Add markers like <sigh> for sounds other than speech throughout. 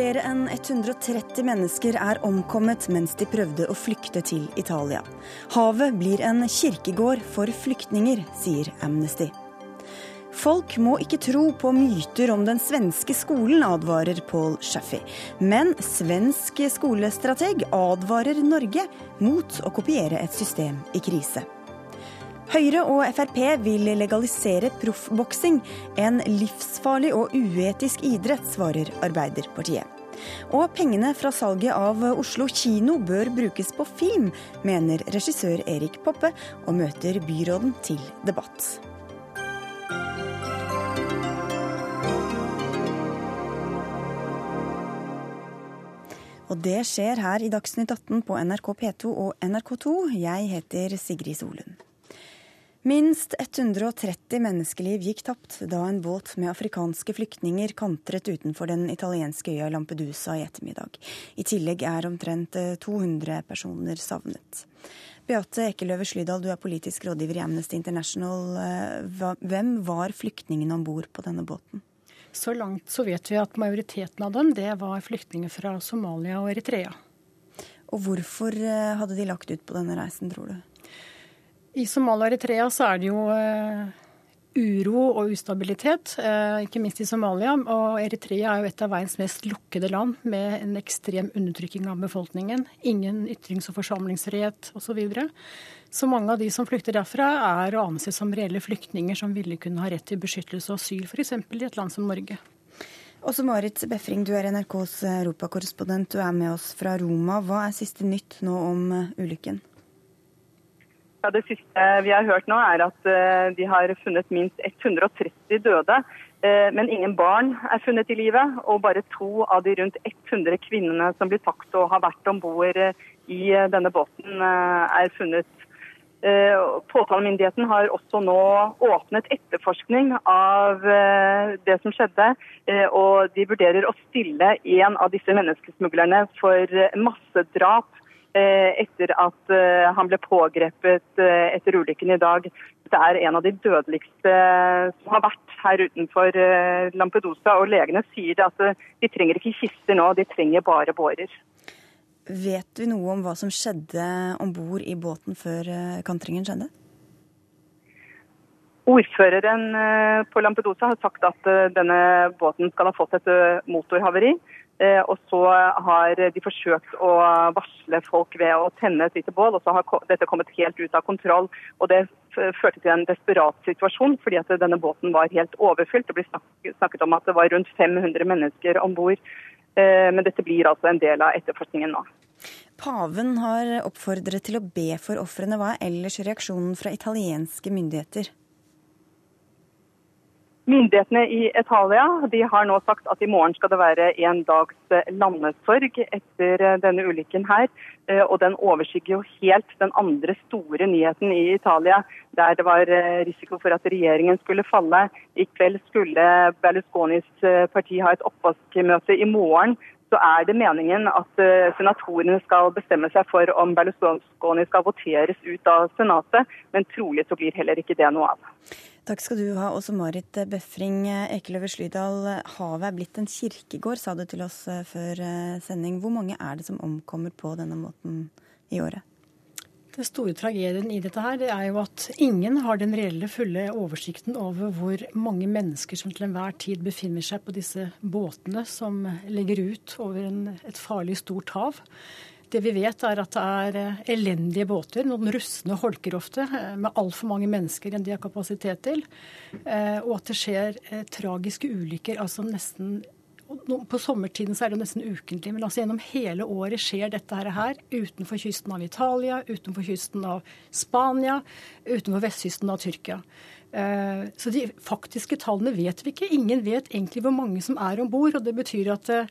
Flere enn 130 mennesker er omkommet mens de prøvde å flykte til Italia. Havet blir en kirkegård for flyktninger, sier Amnesty. Folk må ikke tro på myter om den svenske skolen, advarer Paul Shaffy. Men svensk skolestrateg advarer Norge mot å kopiere et system i krise. Høyre og Frp vil legalisere proffboksing. En livsfarlig og uetisk idrett, svarer Arbeiderpartiet. Og pengene fra salget av Oslo kino bør brukes på film, mener regissør Erik Poppe, og møter byråden til debatt. Og det skjer her i Dagsnytt 18 på NRK P2 og NRK2. Jeg heter Sigrid Solund. Minst 130 menneskeliv gikk tapt da en båt med afrikanske flyktninger kantret utenfor den italienske øya Lampedusa i ettermiddag. I tillegg er omtrent 200 eh, personer savnet. Beate Ekeløve Slydal, du er politisk rådgiver i Amnesty International. Eh, hvem var flyktningene om bord på denne båten? Så langt så vet vi at majoriteten av dem det var flyktninger fra Somalia og Eritrea. Og hvorfor eh, hadde de lagt ut på denne reisen, tror du? I Somalia og Eritrea så er det jo eh, uro og ustabilitet, eh, ikke minst i Somalia. Og Eritrea er jo et av verdens mest lukkede land, med en ekstrem undertrykking av befolkningen. Ingen ytrings- og forsamlingsfrihet osv. Så, videre. Så mange av de som flykter derfra, er å anse som reelle flyktninger som ville kunne ha rett til beskyttelse og asyl, f.eks. i et land som Norge. Også Marit Befring, du er NRKs europakorrespondent. Du er med oss fra Roma. Hva er siste nytt nå om eh, ulykken? Ja, Det siste vi har hørt nå, er at eh, de har funnet minst 130 døde. Eh, men ingen barn er funnet i live, og bare to av de rundt 100 kvinnene som blir tatt og har vært om bord i denne båten, er funnet Eh, påtalemyndigheten har også nå åpnet etterforskning av eh, det som skjedde. Eh, og de vurderer å stille en av disse menneskesmuglerne for massedrap etter at han ble pågrepet etter ulykken i dag. Det er en av de dødeligste som har vært her utenfor Lampedusa. Og legene sier at de trenger ikke kister nå, de trenger bare bårer. Vet vi noe om hva som skjedde om bord i båten før eh, kantringen skjedde? Ordføreren eh, på Lampedusa har sagt at eh, denne båten skal ha fått et motorhavari. Og så har de forsøkt å varsle folk ved å tenne et lite bål, og så har dette kommet helt ut av kontroll. Og Det førte til en desperat situasjon, fordi at denne båten var helt overfylt. Det ble snakket om at det var rundt 500 mennesker om bord. Men dette blir altså en del av etterforskningen nå. Paven har oppfordret til å be for ofrene. Hva er ellers reaksjonen fra italienske myndigheter? Myndighetene i Italia har nå sagt at i morgen skal det være en dags landesorg etter denne ulykken her. Eh, og den overskygger jo helt den andre store nyheten i Italia, der det var eh, risiko for at regjeringen skulle falle. I kveld skulle Berlusconis eh, parti ha et oppvaskmøte i morgen så er det meningen at uh, senatorene skal bestemme seg for om Berlusconi skal voteres ut av Senatet, men trolig så blir heller ikke det noe av. Takk skal du ha, også Marit Befring Ekeløve Slydal. Havet er blitt en kirkegård, sa du til oss eh, før eh, sending. Hvor mange er det som omkommer på denne måten i året? Den store tragedien i dette her, det er jo at ingen har den reelle, fulle oversikten over hvor mange mennesker som til enhver tid befinner seg på disse båtene som legger ut over en, et farlig stort hav. Det vi vet, er at det er eh, elendige båter, noen rustne holker ofte, eh, med altfor mange mennesker enn de har kapasitet til. Eh, og at det skjer tragiske ulykker, altså nesten på sommertiden så er det nesten ukentlig, men altså gjennom hele året skjer dette her utenfor kysten av Italia, utenfor kysten av Spania, utenfor vestkysten av Tyrkia. Eh, så de faktiske tallene vet vi ikke. Ingen vet egentlig hvor mange som er om bord. Og det betyr at eh,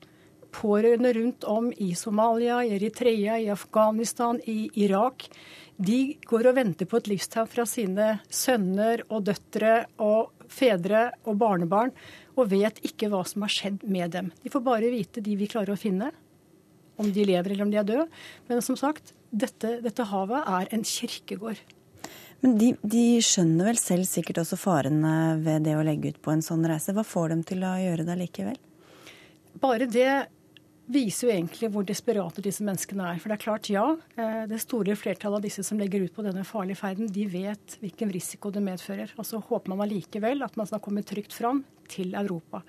pårørende rundt om i Somalia, i Eritrea, i Afghanistan, i Irak, de går og venter på et livstegn fra sine sønner og døtre og fedre og barnebarn og vet ikke hva som har skjedd med dem. De får bare vite de vi klarer å finne, om de lever eller om de er døde. Men som sagt, dette, dette havet er en kirkegård. Men de, de, skjønner vel selv sikkert også farene ved det å legge ut på en sånn reise. Hva får dem til å gjøre det likevel? Bare det viser jo egentlig hvor desperate disse menneskene er. For det er klart, ja, eh, det store flertallet av disse som legger ut på denne farlige ferden, de vet hvilken risiko det medfører. Og så håper man allikevel at man skal komme trygt fram til Europa.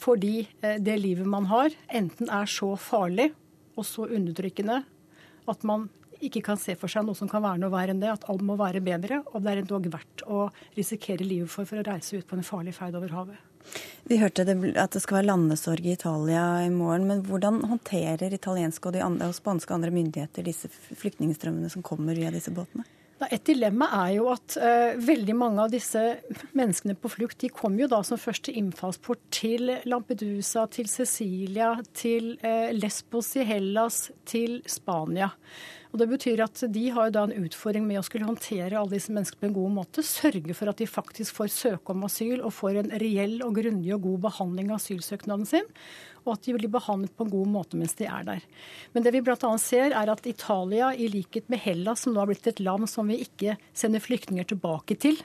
Fordi eh, det livet man har, enten er så farlig og så undertrykkende at man ikke kan se for seg noe som kan være noe verre enn det, at alt må være bedre, og det er endog verdt å risikere livet for for å reise ut på en farlig ferd over havet. Vi hørte det, at det skal være landesorg i Italia i morgen. Men hvordan håndterer italienske og, de andre, og spanske og andre myndigheter disse flyktningstrømmene som kommer via disse båtene? Et dilemma er jo at uh, veldig mange av disse menneskene på flukt de kom jo da som første innfallsport til Lampedusa, til Cecilia, til uh, Lesbos i Hellas, til Spania. Og Det betyr at de har jo da en utfordring med å skulle håndtere alle disse menneskene på en god måte. Sørge for at de faktisk får søke om asyl og får en reell og grundig og god behandling av asylsøknaden sin. Og at de blir behandlet på en god måte mens de er der. Men det vi bl.a. ser, er at Italia, i likhet med Hellas, som nå har blitt et land som vi ikke sender flyktninger tilbake til,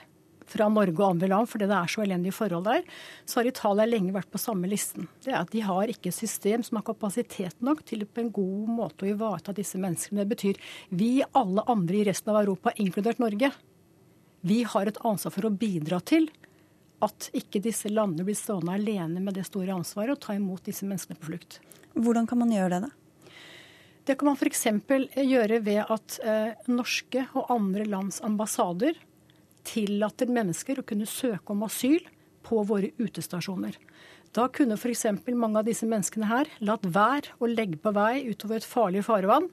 fra Norge og andre land fordi det er så elendige forhold der, så har Italia lenge vært på samme listen. Det er at De har ikke et system som har kapasitet nok til på en god måte å ivareta disse menneskene. Det betyr vi alle andre i resten av Europa, inkludert Norge, vi har et ansvar for å bidra til at ikke disse landene blir stående alene med det store ansvaret og ta imot disse menneskene på flukt. Hvordan kan man gjøre det, da? Det kan man f.eks. gjøre ved at eh, norske og andre lands ambassader tillater mennesker å kunne søke om asyl på våre utestasjoner. Da kunne f.eks. mange av disse menneskene her latt være å legge på vei utover et farlig farevann,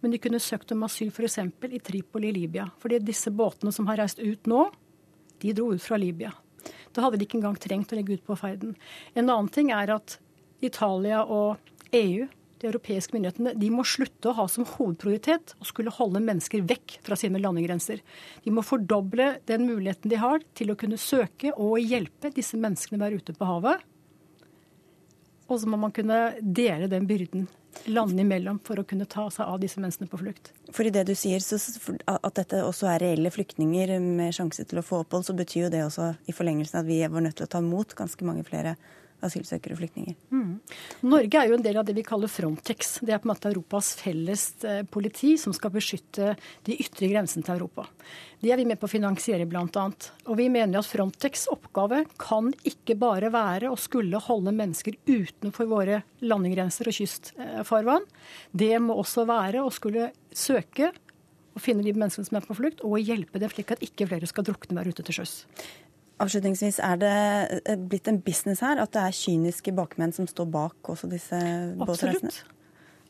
men de kunne søkt om asyl f.eks. i Tripoli i Libya. Fordi disse båtene som har reist ut nå, de dro ut fra Libya. Da hadde de ikke engang trengt å legge ut på ferden. En annen ting er at Italia og EU de europeiske myndighetene de må slutte å ha som hovedprioritet å skulle holde mennesker vekk fra sine landegrenser. De må fordoble den muligheten de har til å kunne søke og hjelpe disse menneskene der ute på havet. Og så må man kunne dele den byrden landene imellom for å kunne ta seg av disse menneskene på flukt. For i det du sier, så, At dette også er reelle flyktninger med sjanse til å få opphold, så betyr jo det også i forlengelsen at vi var nødt til å ta imot ganske mange flere asylsøkere og flyktninger. Mm. Norge er jo en del av det vi kaller Frontex. Det er på en måte Europas felles eh, politi som skal beskytte de ytre grensene til Europa. Det er vi med på å finansiere bl.a. Og vi mener at Frontex' oppgave kan ikke bare være å skulle holde mennesker utenfor våre landegrenser og kystfarvann. Det må også være å skulle søke og finne de menneskene som er på flukt, og hjelpe dem slik at ikke flere skal drukne der ute til sjøs. Avslutningsvis, Er det eh, blitt en business her at det er kyniske bakmenn som står bak også disse båtreisene? Absolutt.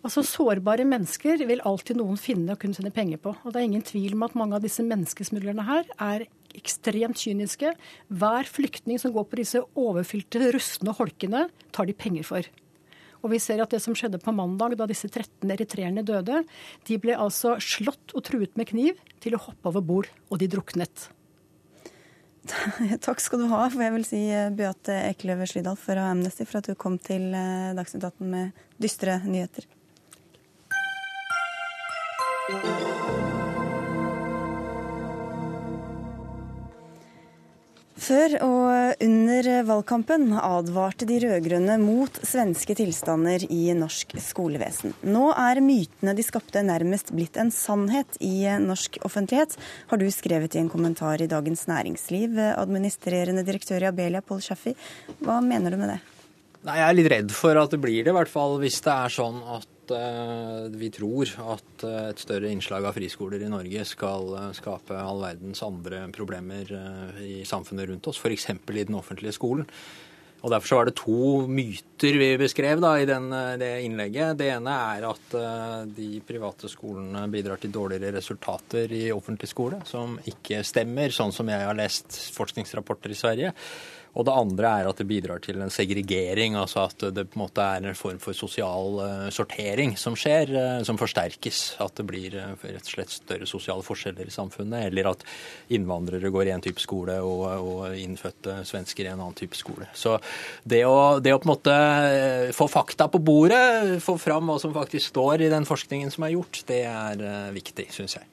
Altså Sårbare mennesker vil alltid noen finne og kunne sende penger på. Og Det er ingen tvil om at mange av disse menneskesmuglerne her er ekstremt kyniske. Hver flyktning som går på disse overfylte, rustne holkene, tar de penger for. Og vi ser at det som skjedde på mandag, da disse 13 eritreerne døde, de ble altså slått og truet med kniv til å hoppe over bord, og de druknet. <laughs> Takk skal du ha, for jeg vil si eh, Beate Ekeløve Slydal fra Amnesty, for at du kom til eh, Dagsnytt 18 med dystre nyheter. Før og under valgkampen advarte de rød-grønne mot svenske tilstander i norsk skolevesen. Nå er mytene de skapte nærmest blitt en sannhet i norsk offentlighet, har du skrevet i en kommentar i Dagens Næringsliv. Administrerende direktør i Abelia, Pål Schaffi, hva mener du med det? Nei, Jeg er litt redd for at det blir det, i hvert fall hvis det er sånn at uh, vi tror at uh, et større innslag av friskoler i Norge skal uh, skape all verdens andre problemer i samfunnet rundt oss, f.eks. i den offentlige skolen. Og Derfor så var det to myter vi beskrev da, i den, det innlegget. Det ene er at de private skolene bidrar til dårligere resultater i offentlig skole, som ikke stemmer, sånn som jeg har lest forskningsrapporter i Sverige. Og det andre er at det bidrar til en segregering, altså at det på en måte er en form for sosial uh, sortering som skjer, uh, som forsterkes. At det blir uh, rett og slett større sosiale forskjeller i samfunnet, eller at innvandrere går i en type skole og, og innfødte svensker i en annen type skole. Så det å, det å, på en måte få fakta på bordet, få fram hva som faktisk står i den forskningen som er gjort, det er viktig, syns jeg.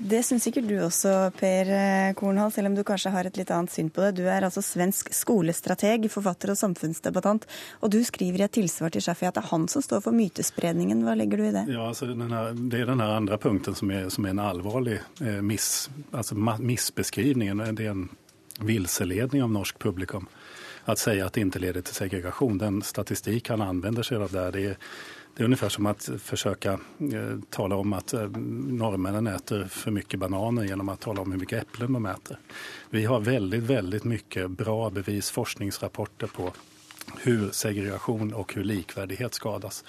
Det syns sikkert du også, Per eh, Kornhall, selv om du kanskje har et litt annet syn på det. Du er altså svensk skolestrateg, forfatter og samfunnsdebattant. Og du skriver i et tilsvar til Shafi at det er han som står for mytespredningen. Hva legger du i det? Ja, altså her, Det er den andre punkten som er, som er en alvorlig eh, miss, altså missbeskrivning. Det er en vilseledning av norsk publikum. Å si at det ikke leder til segregasjon. Den statistikk han anvender seg av der, det er det är ungefär som att försöka eh, tala om att eh, norrmännen äter för mycket bananer genom att tala om hur mycket äpplen de äter. Vi har väldigt, väldigt mycket bra bevis, forskningsrapporter på hur segregation og hur likvärdighet skadas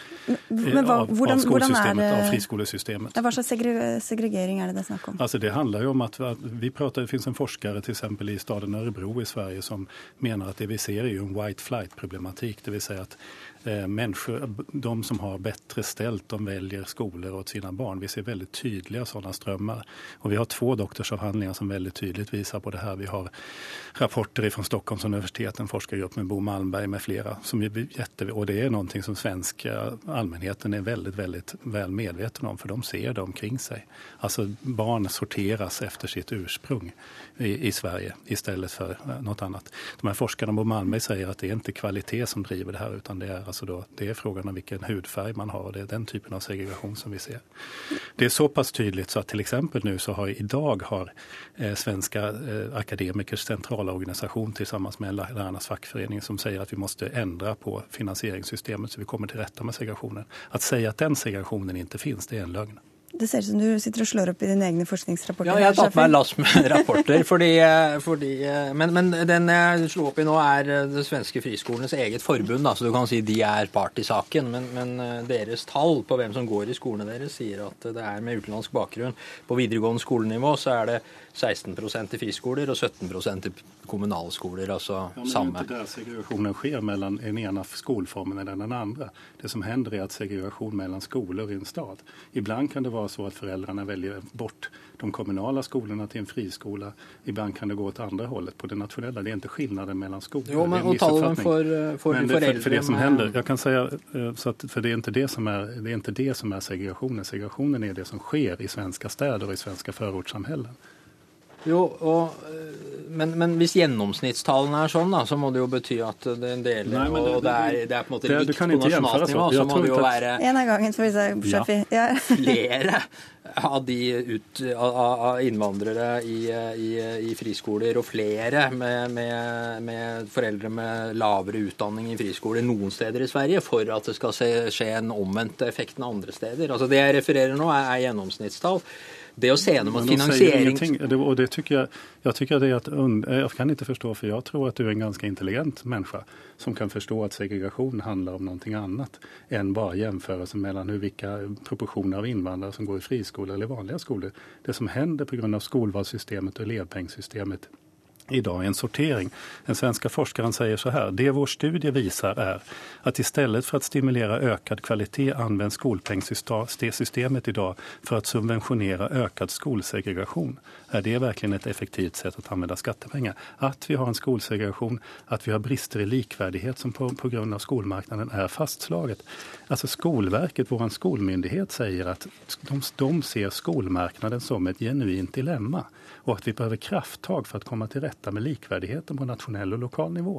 Men hva, av, hvordan, av skolsystemet, av friskolesystemet. Hva slags segregering er det det snakk om? Altså, det handler jo om at vi prater, Det finnes en forsker til eksempel i staden Örebro i Sverige som mener at det vi ser er jo en white flight-problematikk. Det vil si at Eh, människor, de som har bättre ställt, de väljer skolor åt sina barn. Vi ser väldigt tydliga sådana strömmar. Och vi har två doktorsavhandlingar som väldigt tydligt visar på det här. Vi har rapporter från Stockholms universitet, en forskargrupp med Bo Malmberg med flera. Som är jätte, det är någonting som svenska allmänheten är väldigt, väldigt väl medveten om, för de ser det omkring sig. Alltså barn sorteras efter sitt ursprung i, i Sverige istället för for något annat. De här forskarna, på Malmö säger att det är inte kvalitet som driver det här, utan det är Alltså då, det är frågan om vilken hudfärg man har och det är den typen av segregation som vi ser. Det är så pass tydligt så att till exempel nu så har idag har eh, Svenska eh, Akademikers centralorganisation tillsammans med Lärarnas fackförening som säger att vi måste ändra på finansieringssystemet så vi kommer till rätta med segregationen. Att säga att den segregationen inte finns, det är en lögn. Det ser ut som du sitter og slår opp i dine egne forskningsrapporter. Ja, jeg har tatt meg lass med <laughs> rapporter. fordi, fordi men, men, den jeg slo opp i nå, er det svenske friskolenes eget forbund. Da, så du kan si de er part i saken. Men, men, deres tall på hvem som går i skolene deres, sier at det er med utenlandsk bakgrunn. På videregående skolenivå så er det 16% i friskoler og 17% i kommunalskoler. altså ja, men samme. Det er ikke der segregasjonen skjer mellom den ene skoleformen eller den andre. Det som hender er at segregasjon mellom skoler i en stad. Iblant kan det være så at föräldrarna väljer bort de kommunale skolorna til en friskola. Ibland kan det gå til andre hållet. På det nationella. det er ikke skillnaden mellom skoler. Jo, men, og tallene for, för, men det, för, för det som hender, jeg kan si, att, för det er ikke det som er, det är inte det som er segregationen. Segregationen är det som skjer i svenska steder og i svenska forortssamfunn. Jo, og, eh, men, men, hvis gjennomsnittstallene er sånn, da, så må det jo bety at det er en del Nei, det, og det er, det er, på en måte likt på nasjonalt nivå. Så må det jo være En av gangen, får vi se, Shafi. Ja. <laughs> flere av de ut, av, av innvandrere i, i, i, friskoler, og flere med, med, med, foreldre med lavere utdanning i friskoler noen steder i Sverige, for at det skal skje en omvendt effekt enn andre steder. Altså Det jeg refererer nå, er, er gjennomsnittstall. Det å se gjennom at finansiering... Och det tycker jag, jag tycker det är att, jag kan ikke forstå, for jeg tror at du er en ganske intelligent människa som kan forstå at segregation handler om noe annet enn bare jämförelse mellom hvilke proporsjoner av invandrare som går i friskoler eller vanlige skoler. Det som händer pga. skolvalssystemet og elevpengssystemet idag en sortering. Den svenska forskaren säger så här. Det vår studie visar är att istället för att stimulera ökad kvalitet används skolpengssystemet idag för att subventionera ökad skolsegregation. Är det verkligen ett effektivt sätt att använda skattepengar? Att vi har en skolsegregation, att vi har brister i likvärdighet som på, på grund av skolmarknaden är fastslaget. Alltså Skolverket, vår skolmyndighet, säger att de, de ser skolmarknaden som ett genuint dilemma og at vi behøver krafttak for å komme til rette med likverdigheten på nasjonell og lokal nivå.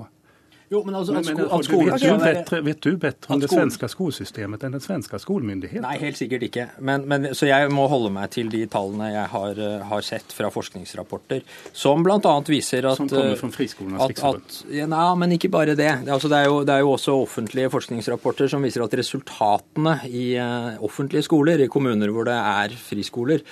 Jo, men altså, at, sko at skolen vet, du bedre, vet du bedre om det svenske skolesystemet enn den svenske skolemyndigheten? Nei, helt sikkert ikke. Men, men, så jeg må holde meg til de tallene jeg har, eh, har sett fra forskningsrapporter, som bl.a. viser at Som kommer fra Friskolenes Riksforbund? Ja, nei, men ikke bare det. Altså, det, er jo, det, er jo, også offentlige forskningsrapporter som viser at resultatene i uh, offentlige skoler, i kommuner hvor det er friskoler,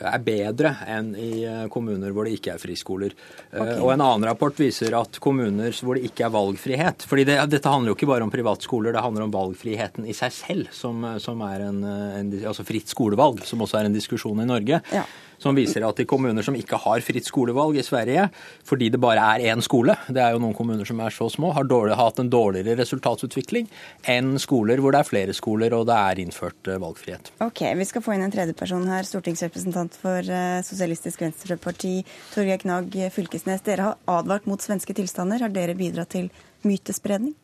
er bedre enn i eh, kommuner hvor det ikke er friskoler. Eh, okay. Og En annen rapport viser at kommuner hvor det ikke er valgfrihet fordi det, Dette handler jo ikke bare om privatskoler, det handler om valgfriheten i seg selv, som, som er en, en, altså fritt skolevalg, som også er en diskusjon i Norge. Ja som viser at i kommuner som ikke har fritt skolevalg i Sverige, fordi det bare er én skole, det er jo noen kommuner som er så små, har dårlig, hatt en dårligere resultatsutvikling enn skoler hvor det er flere skoler og det er innført eh, valgfrihet. Ok, Vi skal få inn en tredjeperson her, stortingsrepresentant for uh, Sosialistisk Venstreparti, Torgeir Knag Fylkesnes. Dere har advart mot svenske tilstander. Har dere bidratt til mytespredning?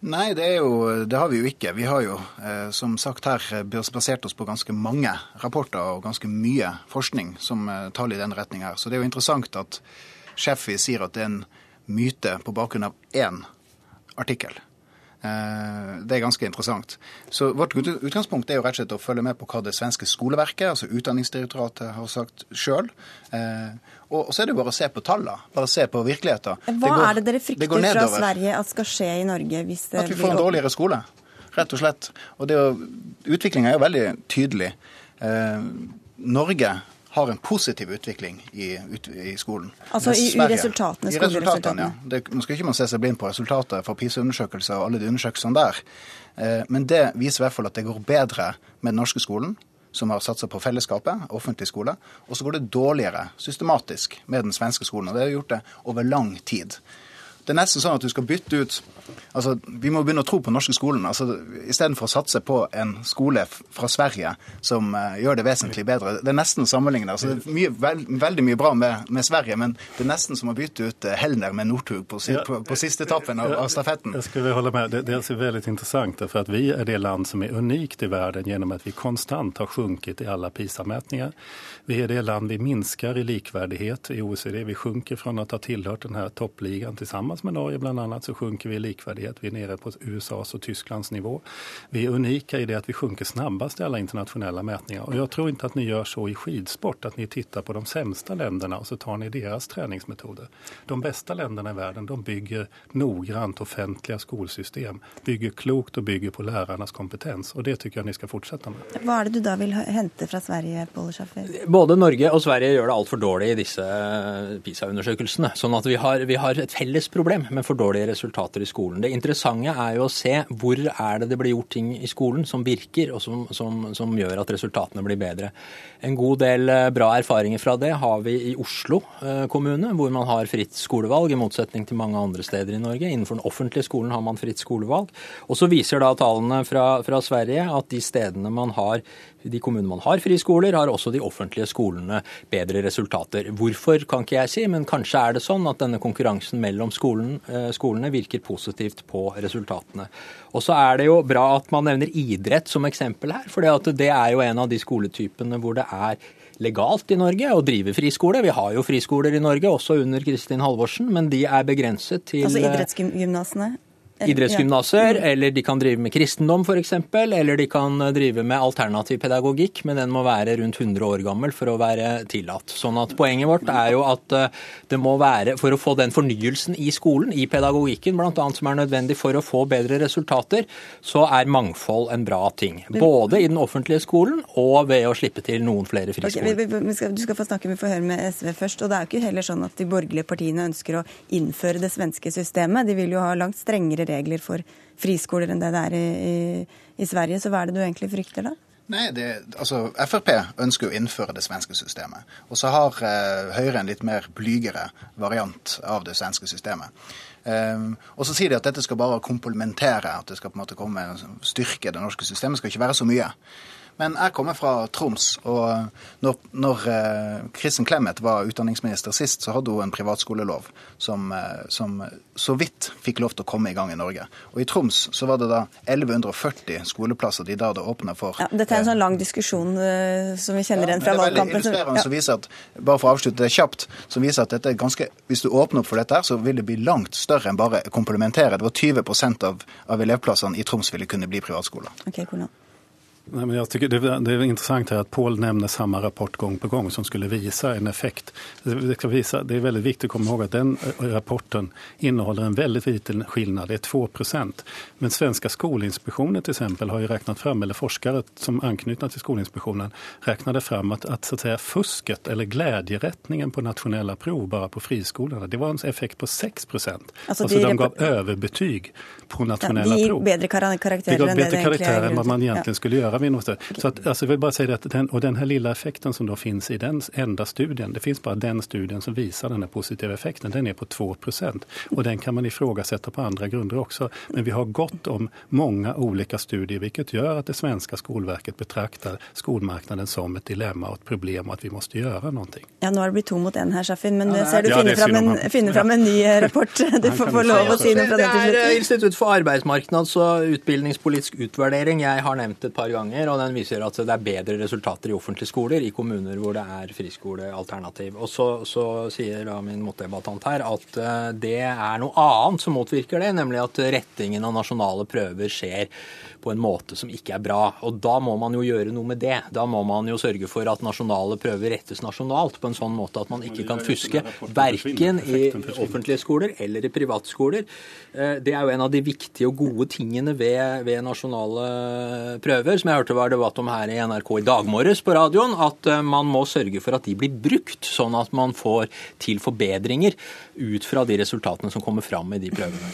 Nei, det, jo, det, har vi jo ikke. Vi har jo eh, som sagt her eh, basert oss på ganske mange rapporter og ganske mye forskning som eh, taler i den retning her. Så det er jo interessant at Sheffy sier at det er en myte på bakgrunn av én artikkel. Eh, det er ganske interessant. Så Vårt utgangspunkt er jo rett og slett å følge med på hva det svenske skoleverket, altså Utdanningsdirektoratet, har sagt sjøl. Eh, og så er det bare å se på tallene, bare se på virkeligheten. Hva går, er det dere frykter det fra Sverige at skal skje i Norge? hvis det At vi får en dårligere skole, rett og slett. Og Utviklinga er jo veldig tydelig. Eh, Norge har en positiv utvikling i, ut, i skolen. Altså i, i resultatene? I resultatene, ja. Det, nå skal ikke man se seg blind på resultatet fra PISA-undersøkelser og alle de undersøkelsene der. Eh, men det viser i hvert fall at det går bedre med den norske skolen, som har satsa på fellesskapet, offentlig skole. Og så går det dårligere systematisk med den svenske skolen. Og det har gjort det over lang tid. Det er nesten sånn at du skal bytte ut altså Vi må begynne å tro på den norske skolen. altså Istedenfor å satse på en skole fra Sverige som uh, gjør det vesentlig bedre. Det er nesten å sammenligne. altså Det er mye, veld, veldig mye bra med, med, Sverige, men det er nesten som å bytte ut uh, Helner med Northug på, si, på, på, siste etappen av, av, stafetten. Jeg skulle holde med. Det, det er veldig interessant, for at vi er det land som er unikt i verden gjennom at vi konstant har sunket i alle PISA-målinger. Vi er det land vi minsker i likverdighet i OECD. Vi sjunker fra å ha tilhørt denne toppligaen sammen med Norge bland annat så sjunker vi i likvärdighet. Vi är nere på USAs och Tysklands nivå. Vi är unika i det att vi sjunker snabbast i alla internationella mätningar. Och jag tror inte att ni gör så i skidsport, att ni tittar på de sämsta länderna och så tar ni deras träningsmetoder. De bästa länderna i världen de bygger noggrant offentliga skolsystem, bygger klokt och bygger på lärarnas kompetens. Och det tycker jag ni ska fortsätta med. Vad är det du då vill hente fra Sverige, Paul Schaffer? Både Norge og Sverige gjør det altfor dårlig i disse PISA-undersøkelsene. Sånn at vi har, vi har et felles problem problem med for dårlige resultater i skolen. Det interessante er jo å se hvor er det det blir gjort ting i skolen som virker, og som, som, som gjør at resultatene blir bedre. En god del eh, bra erfaringer fra det har vi i Oslo eh, kommune, hvor man har fritt skolevalg, i motsetning til mange andre steder i Norge. Innenfor den offentlige skolen har man fritt skolevalg. Og så viser da tallene fra, fra Sverige at de stedene man har de kommunene man har friskoler, har også de offentlige skolene bedre resultater. Hvorfor, kan ikke jeg si, men kanskje er det sånn at denne konkurransen mellom skolen eh, skolene virker positivt på resultatene. Og så er det jo bra at man nevner idrett som eksempel her. For det er jo en av de skoletypene hvor det er legalt i Norge å drive friskole. Vi har jo friskoler i Norge, også under Kristin Halvorsen, men de er begrenset til Altså idrettsgymnasene? Idrettsgymnaser, ja. eller de kan drive med kristendom f.eks., eller de kan drive med alternativ pedagogikk, men den må være rundt 100 år gammel for å være tillatt. Sånn at Poenget vårt er jo at eh, det må være, for å få den fornyelsen i skolen, i pedagogikken bl.a., som er nødvendig for å få bedre resultater, så er mangfold en bra ting. Både i den offentlige skolen og ved å slippe til noen flere friskoler. Okay, du skal få snakke, vi får høre med SV først. og Det er jo ikke heller sånn at de borgerlige partiene ønsker å innføre det svenske systemet. De vil jo ha langt strengere regler for friskoler enn det det er i, i, i Sverige. Så hva er det du egentlig frykter da? Nei, det, altså Frp ønsker å innføre det svenske systemet. Og så har eh, Høyre en litt mer blygere variant av det svenske systemet. Um, og så sier de at dette skal bare komplementere, at det skal på en måte komme styrke det norske systemet. Det skal ikke være så mye. Men jeg kommer fra Troms, og når, når eh, Kristin Clemet var utdanningsminister sist, så hadde hun en privatskolelov som, eh, som, så vidt fikk lov til å komme i gang i Norge. Og i Troms så var det da 1140 skoleplasser de da hadde åpna for. Ja, dette er en sånn lang diskusjon som vi kjenner igjen fra valgkampen. Det er veldig illustrerende ja. som viser at, bare for å avslutte det kjapt, som viser at dette er ganske, hvis du åpner opp for dette, her, så vil det bli langt større enn bare komplementere. Det var 20% av, av elevplassene i Troms ville kunne bli privatskoler. Okay, cool. Nej, men jag tycker det, det är intressant här att Paul nämner samma rapport gång på gång som skulle visa en effekt. Det, ska visa, det är väldigt viktigt att komma ihåg att den eh, rapporten innehåller en väldigt liten skillnad, det är 2% Men Svenska Skolinspektionen till exempel har ju räknat fram, eller forskare som anknutna till Skolinspektionen räknade fram att, att, så att säga, fusket eller glädjerättningen på nationella prov bara på friskolorna, det var en effekt på 6 procent. Alltså, alltså de gav överbetyg på nationella ja, prov. Bedre karakterer de gav bedre karakterer enn hva man egentlig ja. skulle gjøre göra. Vi måste, så altså, jeg vil bare si det at den, og den här lilla effekten som da finnes i den enda studien, det finnes bare den studien som viser denne positive effekten, den er på 2% Och den kan man ifrågasette på andre grunder også. Men vi har godt om mange ulike studier, hvilket gjør at det svenske Skolverket betraktar skolmarknaden som et dilemma og et problem og at vi må gjøre noe. Ja, nå har det blitt to mot én her, Shafin, men ja, ser du finner, fram en, finner fram en ny rapport. <laughs> Du får få lov å si noe fra det til slutt. Det er Institutt for arbeidsmarknads- og utbildningspolitisk utvurdering jeg har nevnt et par ganger, og den viser at det er bedre resultater i offentlige skoler i kommuner hvor det er friskolealternativ. Og så, så sier da min motdebattant her at eh, det er noe annet som motvirker det, nemlig at rettingen av nasjonale prøver skjer på en måte som ikke er bra. Og da må man jo gjøre noe med det. Da må man jo sørge for at nasjonale prøver rettes nasjonalt på en sånn måte at man ikke kan fuske verken i offentlige skoler eller i privatskoler. Eh, det er jo en av de viktige og gode tingene ved, ved nasjonale prøver, som jeg hørte var debatt om her i NRK i dag morges på radioen, at eh, man må sørge for at de blir brukt, sånn at man får til forbedringer ut fra de resultatene som kommer fram i de prøvene.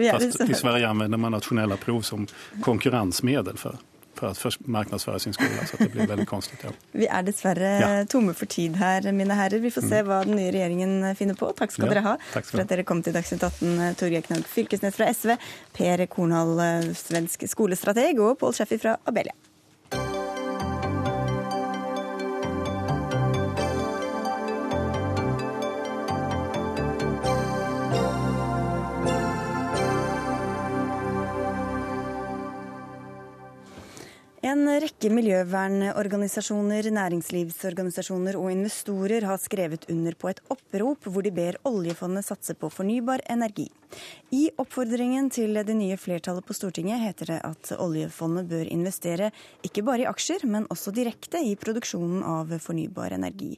Ja, <laughs> fast I Sverige anvender man nasjonale prov som konkurrensmedel for, for å markedsføre sin skole. Så det blir veldig konstigt. Ja. Vi er dessverre ja. tomme for tid her, mine herrer. Vi får se mm. hva den nye regjeringen finner på. Takk skal ja, dere ha for at dere kom til Dagsnytt 18. Torgeir Knag Fylkesnes fra SV, Per Kornhall, eh, svensk skolestrateg, og Pål Scheffi fra Abelia. En rekke miljøvernorganisasjoner, næringslivsorganisasjoner og investorer har skrevet under på et opprop hvor de ber oljefondet satse på fornybar energi. I oppfordringen til det nye flertallet på Stortinget heter det at oljefondet bør investere ikke bare i aksjer, men også direkte i produksjonen av fornybar energi.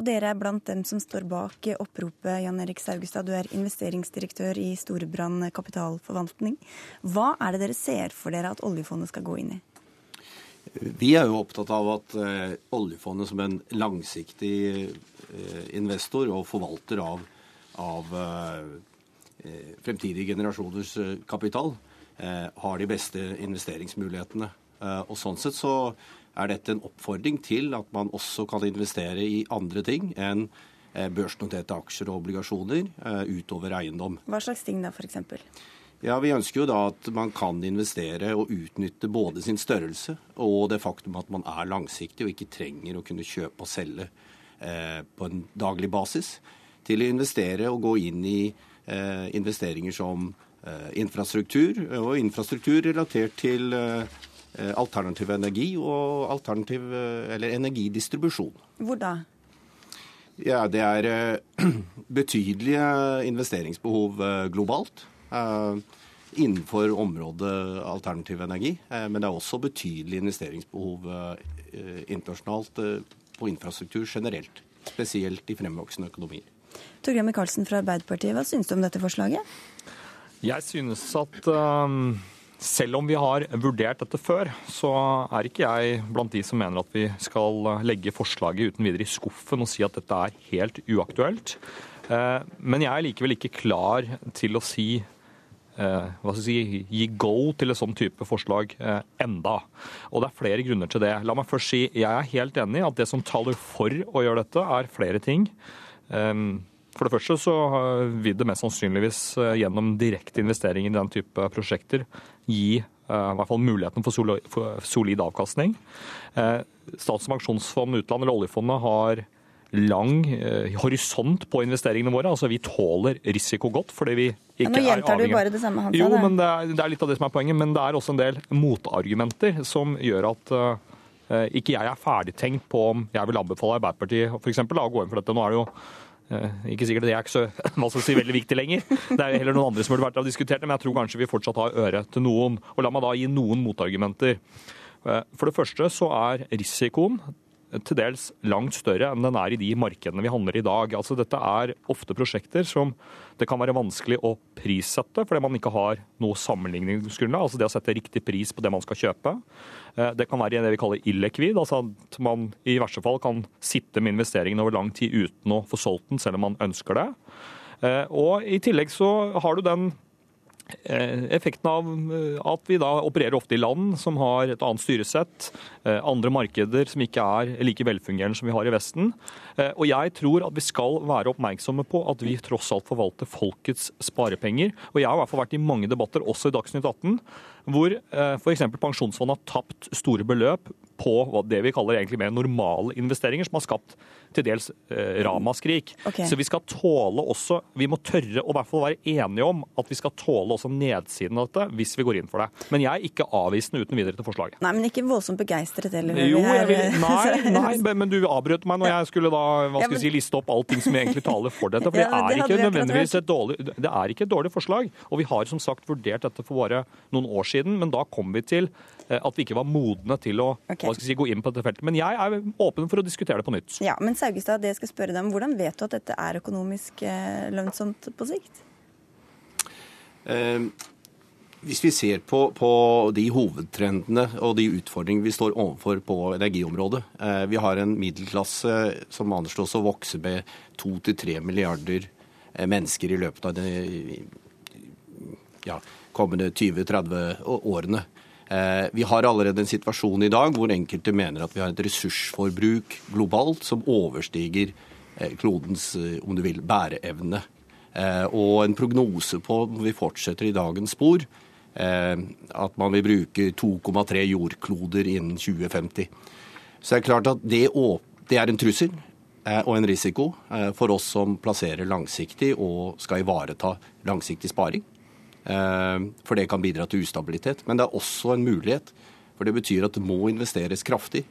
Og dere er blant dem som står bak oppropet. Jan Erik Saugestad, du er investeringsdirektør i Storebrand kapitalforvaltning. Hva er det dere ser for dere at oljefondet skal gå inn i? Vi er jo opptatt av at eh, oljefondet som en langsiktig eh, investor og forvalter av, av eh, fremtidige generasjoners eh, kapital eh, har de beste investeringsmulighetene. Eh, og Sånn sett så er dette en oppfordring til at man også kan investere i andre ting enn børsnoterte aksjer og obligasjoner utover eiendom. Hva slags ting da, f.eks.? Ja, Vi ønsker jo da at man kan investere og utnytte både sin størrelse og det faktum at man er langsiktig og ikke trenger å kunne kjøpe og selge eh, på en daglig basis, til å investere og gå inn i eh, investeringer som eh, infrastruktur, og infrastruktur relatert til eh, alternativ energi og alternativ, eh, eller energidistribusjon. Hvor da? Ja, Det er eh, <clears throat> betydelige investeringsbehov globalt. Eh, innenfor området alternativ energi. Eh, men det er også betydelig investeringsbehov eh, internasjonalt på infrastruktur generelt. Spesielt i fremvoksende økonomier. Torgeir Micaelsen fra Arbeiderpartiet, hva synes du om dette forslaget? Jeg synes at um, selv om vi har vurdert dette før, så er ikke jeg blant de som mener at vi skal legge forslaget uten videre i skuffen og si at dette er helt uaktuelt. Men jeg er likevel ikke klar til å si hva skal jeg si, gi go til et sånn type forslag eh, enda. Og Det er flere grunner til det. La meg først si jeg er helt enig i at det som taler for å gjøre dette, er flere ting. Ehm, for det første så vil det mest sannsynligvis eh, gjennom direkte investeringer i den type prosjekter gi i hvert fall muligheten for solid avkastning. Statens pensjonsfond utland, eller oljefondet, har lang eh, horisont på investeringene våre. Altså Vi tåler risiko godt fordi vi ikke ja, nå er avhengig du bare det samme han sa. Jo, men det er, det er, litt av det som er poenget. Men det er også en del motargumenter som gjør at eh, ikke jeg er ferdigtenkt på om jeg vil anbefale Arbeiderpartiet for eksempel, å gå inn for dette. Nå er det jo uh, ikke sikkert det er ikke så <laughs> hva skal si, veldig viktig lenger. Det er heller noen andre som burde vært diskutert det, men jeg tror kanskje vi fortsatt har øre til noen. Og la meg da gi noen motargumenter. For det første så er risikoen til dels langt større enn den er i de markedene vi handler i dag. Altså, dette er ofte prosjekter som det kan være vanskelig å prissette, fordi man ikke har noe sammenligningsgrunnlag. Altså det å sette riktig pris på det man skal kjøpe. Eh, det kan være det vi kaller illikvid, altså at man i verste fall kan sitte med investeringen over lang tid uten å få solgt den, selv om man ønsker det. Eh, og I tillegg så har du den effekten av eh, at vi da opererer ofte i land som har et annet styresett, eh, andre markeder som ikke er like velfungerende som vi har i Vesten. Og jeg tror at vi skal være oppmerksomme på at vi tross alt forvalter folkets sparepenger. Og jeg har i hvert fall vært i mange debatter, også i Dagsnytt 18, hvor f.eks. Pensjonsfondet har tapt store beløp på det vi kaller egentlig mer normale investeringer, som har skapt til dels eh, ramaskrik. Okay. Så vi skal tåle også Vi må tørre å i hvert fall være enige om at vi skal tåle også nedsiden av dette hvis vi går inn for det. Men jeg er ikke avvisende uten videre til forslaget. Nei, men ikke voldsomt begeistret heller? Jo, jeg vil, <laughs> nei, nei, men du avbrøt meg når jeg skulle da hva skal jeg si, liste opp allting som egentlig taler for dette. For <laughs> det er ikke nødvendigvis et dårlig, det er ikke et dårlig forslag. Og vi har som sagt vurdert dette for bare noen år siden, men da kom vi til eh, at vi ikke var modne til å okay hva skal jeg si, gå inn på dette feltet. Men jeg er åpen for å diskutere det på nytt. Ja, Men Saugestad, det jeg skal spørre deg om, hvordan vet du at dette er økonomisk eh, lønnsomt på sikt? Eh, hvis vi ser på, på, de hovedtrendene og de utfordringene vi står overfor på energiområdet eh, Vi har en middelklasse som anslås å vokse med 2-3 milliarder eh, mennesker i løpet av de ja, kommende 20-30 årene. Eh, vi har allerede en situasjon i dag hvor enkelte mener at vi har et ressursforbruk globalt som overstiger eh, klodens eh, om du vil, bæreevne. Og en prognose på, når vi fortsetter i dagens spor, at man vil bruke 2,3 jordkloder innen 2050. Så det er klart at det er en trussel og en risiko for oss som plasserer langsiktig og skal ivareta langsiktig sparing. Eh, for det kan bidra til ustabilitet. Men det er også en mulighet, for det betyr at det må investeres kraftig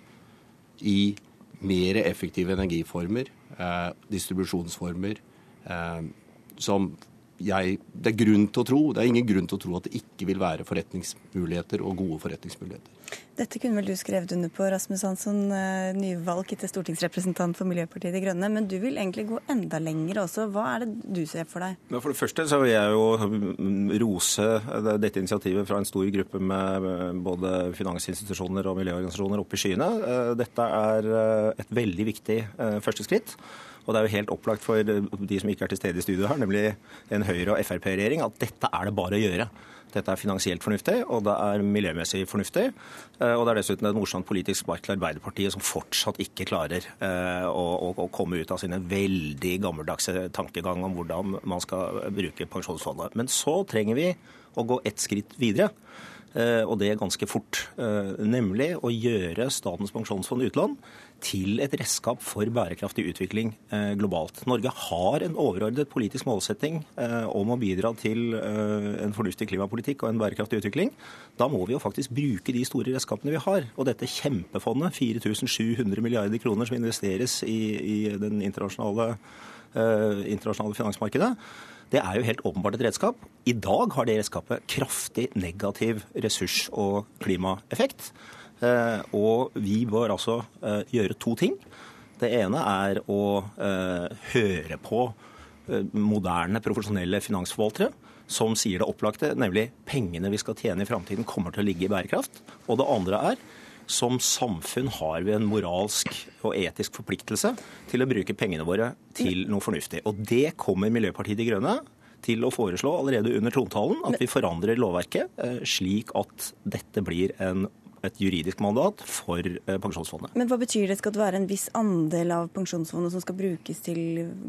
i mer effektive energiformer, eh, distribusjonsformer, eh, som jeg, det er grunn til å tro, det er ingen grunn til å tro at det ikke vil være forretningsmuligheter og gode forretningsmuligheter. Dette kunne vel du skrevet under på, Rasmus Hansson, eh, nyvalg til stortingsrepresentant for Miljøpartiet De Grønne. Men du vil egentlig gå enda lenger også. Hva er det du ser for deg? For det første så vil jeg jo rose dette initiativet fra en stor gruppe med både finansinstitusjoner og miljøorganisasjoner oppe i skyene. Eh, dette er eh, et veldig viktig første skritt. Og det er jo helt opplagt for de som ikke er til stede i studio her, nemlig en Høyre- og Frp-regjering, at dette er det bare å gjøre. Dette er finansielt fornuftig, og det er miljømessig fornuftig. Eh, og det er dessuten et morsomt politisk spark til Arbeiderpartiet, som fortsatt ikke klarer eh, å, å, komme ut av sine veldig gammeldagse tankegang om hvordan man skal bruke pensjonsfondet. Men så trenger vi å gå ett skritt videre. Eh, og det ganske fort. Nemlig å gjøre Statens pensjonsfond utland til et redskap for bærekraftig utvikling eh, globalt. Norge har en overordnet politisk målsetting eh, om å bidra til eh, en fornuftig klimapolitikk og en bærekraftig utvikling. Da må vi jo faktisk bruke de store redskapene vi har. Og dette kjempefondet, 4700 milliarder kroner som investeres i, i den internasjonale, internasjonale finansmarkedet, det er jo helt åpenbart et redskap. I dag har det redskapet kraftig negativ ressurs- og klimaeffekt. Eh, og vi bør altså eh, gjøre to ting. Det ene er å eh, høre på moderne, profesjonelle finansforvaltere som sier det opplagte, nemlig pengene vi skal tjene i framtiden kommer til å ligge i bærekraft. Og det andre er som samfunn har vi en moralsk og etisk forpliktelse til å bruke pengene våre til noe fornuftig. Og det kommer Miljøpartiet De Grønne til å foreslå allerede under trontalen. At vi forandrer lovverket slik at dette blir en et juridisk mandat for eh, pensjonsfondet. Men hva betyr det? Skal det være en viss andel av pensjonsfondet som skal brukes til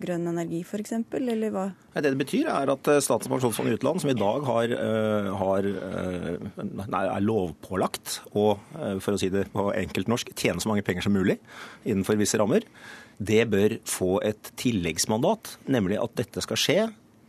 grønn energi f.eks., eller hva? Det det betyr er at eh, Statens pensjonsfond utland, som i dag har, eh, har, er lovpålagt å, for å si det på enkelt norsk, tjene så mange penger som mulig innenfor visse rammer, det bør få et tilleggsmandat, nemlig at dette skal skje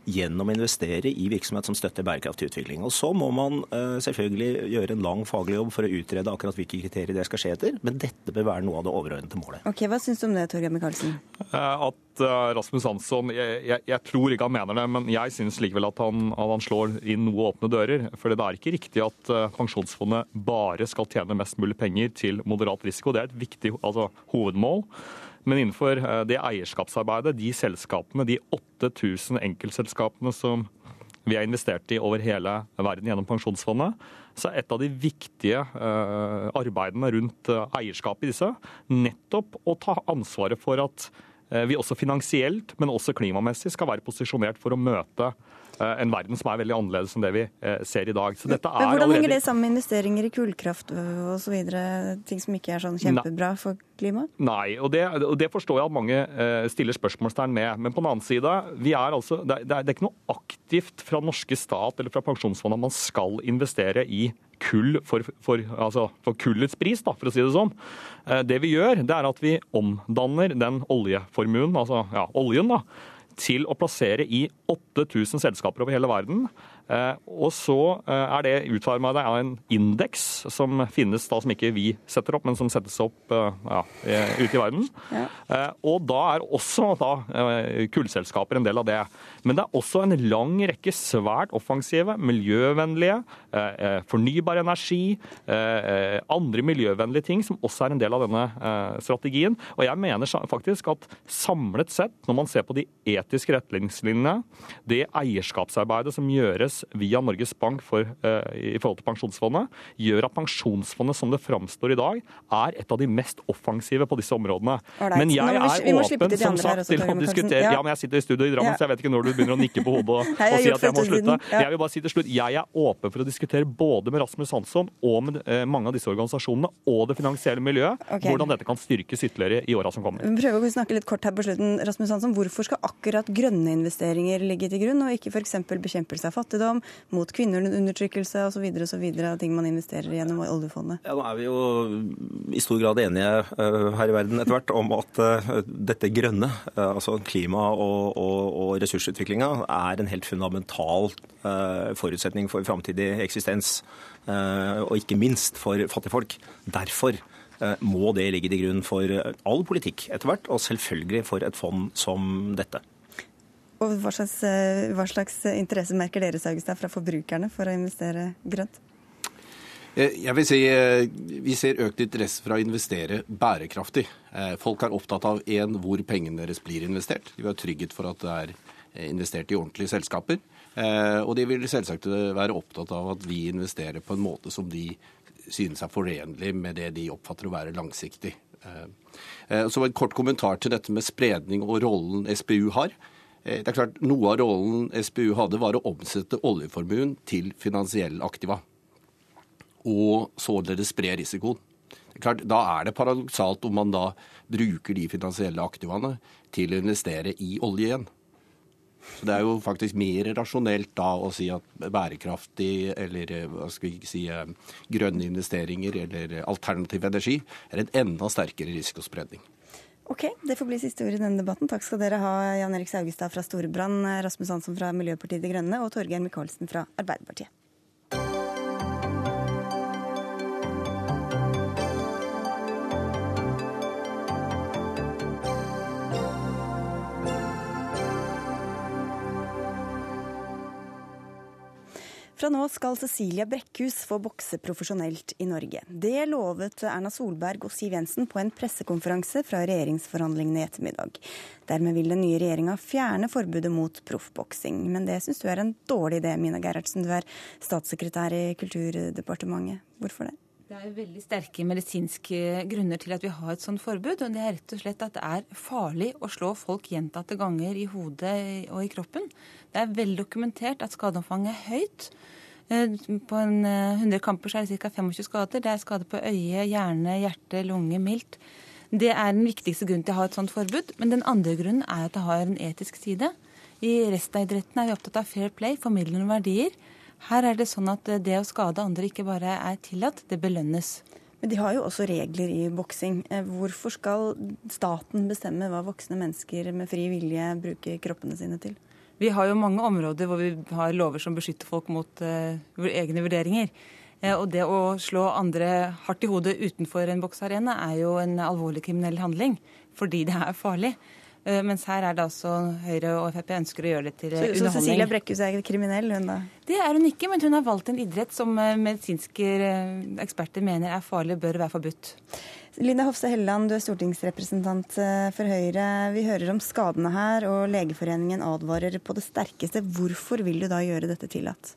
gjennom å investere i virksomhet som støtter bærekraftig utvikling. Og Så må man uh, selvfølgelig gjøre en lang faglig jobb for å utrede akkurat hvilke kriterier det skal skje etter, men dette bør være noe av det overordnede målet. Ok, Hva syns du om det, Torgeir Micaelsen? Eh, at uh, Rasmus Hansson jeg, jeg, jeg, tror ikke han mener det, men jeg syns likevel at han, at han, slår inn noe åpne dører. For det er ikke riktig at Pensjonsfondet bare skal tjene mest mulig penger til moderat risiko. Det er et viktig altså, hovedmål. Men innenfor eh, det eierskapsarbeidet, de selskapene, de 8000 enkeltselskapene som vi har investert i over hele verden gjennom Pensjonsfondet, så er et av de viktige uh, arbeidene rundt uh, eierskapet i disse nettopp å ta ansvaret for at vi også finansielt, men også klimamessig skal være posisjonert for å møte en verden som er veldig annerledes enn det vi ser i dag. Så dette er Men Hvordan allerede... henger det sammen med investeringer i kullkraft osv., ting som ikke er sånn kjempebra for klimaet? Nei, og det, og det, forstår jeg at mange stiller spørsmålstegn med. Men på den annen side, er altså, det, er, det er ikke noe aktivt fra norske stat eller fra pensjonsfondet at man skal investere i kull for, for, altså for, kullets pris, da, for å si det sånn. Eh, det vi gjør, det er at vi omdanner den oljeformuen, altså ja, oljen, da, til å plassere i 8000 selskaper over hele verden. Eh, og så eh, er det utforma av en indeks som finnes da, som ikke vi setter opp, men som settes opp ja, ute i verden. Ja. Og da er også da, kullselskaper en del av det. Men det er også en lang rekke svært offensive, miljøvennlige, fornybar energi, andre miljøvennlige ting som også er en del av denne strategien. Og jeg mener faktisk at samlet sett, når man ser på de etiske retningslinjene, det eierskapsarbeidet som gjøres via Norges Bank for, i forhold til Pensjonsfondet, gjør at Pensjonsfondet som det framstår i dag, er et av de mest offensive på disse områdene. Right. Men jeg er åpen, som sagt, til å diskutere ja. ja. men jeg sitter i studio i Drammen, ja. så jeg vet ikke når du begynner å nikke på hodet og, <laughs> og si at jeg må slutte. Ja. Jeg vil bare si til slutt, jeg er åpen for å diskutere både med Rasmus Hansson og med eh, mange av disse organisasjonene og det finansielle miljøet, okay. hvordan dette kan styrkes ytterligere i åra som kommer. Vi prøver å snakke litt kort her på slutten. Rasmus Hansson, hvorfor skal akkurat grønne investeringer ligge til grunn, og ikke f.eks. bekjempelse av fattigdom, mot kvinneundertrykkelse osv., osv. ting man investerer gjennom oljefondet? Ja, Nå er vi jo i stor grad enige uh, her i verden etter hvert om at uh, dette grønne, uh, altså klima og, og, og ressursutviklinga, er en helt fundamental forutsetning for framtidig eksistens. Og ikke minst for fattigfolk. Derfor må det ligge til grunn for all politikk etter hvert, og selvfølgelig for et fond som dette. Og hva slags, hva slags interesse merker dere Saugstad, fra forbrukerne for å investere grønt? Jeg vil si Vi ser økt interesse for å investere bærekraftig. Folk er opptatt av en, hvor pengene deres blir investert. De vil ha trygghet for at det er Eh, investert i ordentlige selskaper. Eh, og de vil selvsagt være opptatt av at vi investerer på en måte som de synes er forenlig med det de oppfatter å være langsiktig. Eh, så En kort kommentar til dette med spredning og rollen SPU har. Det er klart Noe av rollen SPU hadde, var å omsette oljeformuen til finansiell aktiva. Og således spre risikoen. Det er klart, da er det paradoksalt om man da bruker de finansielle aktivaene til å investere i olje igjen. Så Det er jo faktisk mer rasjonelt da å si at bærekraftig eller eh, hva skal vi si, eh, grønne investeringer eller alternativ energi er en enda sterkere risikospredning. Ok, Det får bli siste ord i denne debatten. Takk skal dere ha, Jan Erik Saugestad fra Storebrand, Rasmus Hansson fra Miljøpartiet De Grønne og Torgeir Micaelsen fra Arbeiderpartiet. Fra nå skal Cecilia Brekkhus få bokse profesjonelt i Norge. Det lovet Erna Solberg og Siv Jensen på en pressekonferanse fra regjeringsforhandlingene i ettermiddag. Dermed vil den nye regjeringa fjerne forbudet mot proffboksing. Men det syns du er en dårlig idé, Mina Gerhardsen. Du er statssekretær i Kulturdepartementet. Hvorfor det? Det er veldig sterke medisinske grunner til at vi har et sånt forbud. og Det er rett og slett at det er farlig å slå folk gjentatte ganger i hodet og i kroppen. Det er veldokumentert at skadeomfanget er høyt. Eh, på en 100 eh, kamper er det ca. 25 skader. Det er skade på øye, hjerne, hjerte, lunge, mildt. Det er den viktigste grunnen til å ha et sånt forbud. Men den andre grunnen er at det har en etisk side. I resten av idretten er vi opptatt av fair play, formidlende verdier. Her er det sånn at eh, det å skade andre ikke bare er tillatt, det belønnes. Men de har jo også regler i boksing. Hvorfor skal staten bestemme hva voksne mennesker med fri vilje bruker kroppene sine til? Vi har jo mange områder hvor vi har lover som beskytter folk mot uh, egne vurderinger. Uh, og det å slå andre hardt i hodet utenfor en boksearena er jo en alvorlig kriminell handling, fordi det er farlig. Uh, mens her er det altså Høyre og Frp ønsker å gjøre det til så, underholdning. Så Cecilia Brekkhus er kriminell, hun da? Det er hun ikke, men hun har valgt en idrett som medisinske eksperter mener er farlig og bør være forbudt. Linda Hofstad Helleland, du er stortingsrepresentant eh, for Høyre. Vi hører om skadene her, og Legeforeningen advarer på det sterkeste. Hvorfor vil du da gjøre dette tillatt?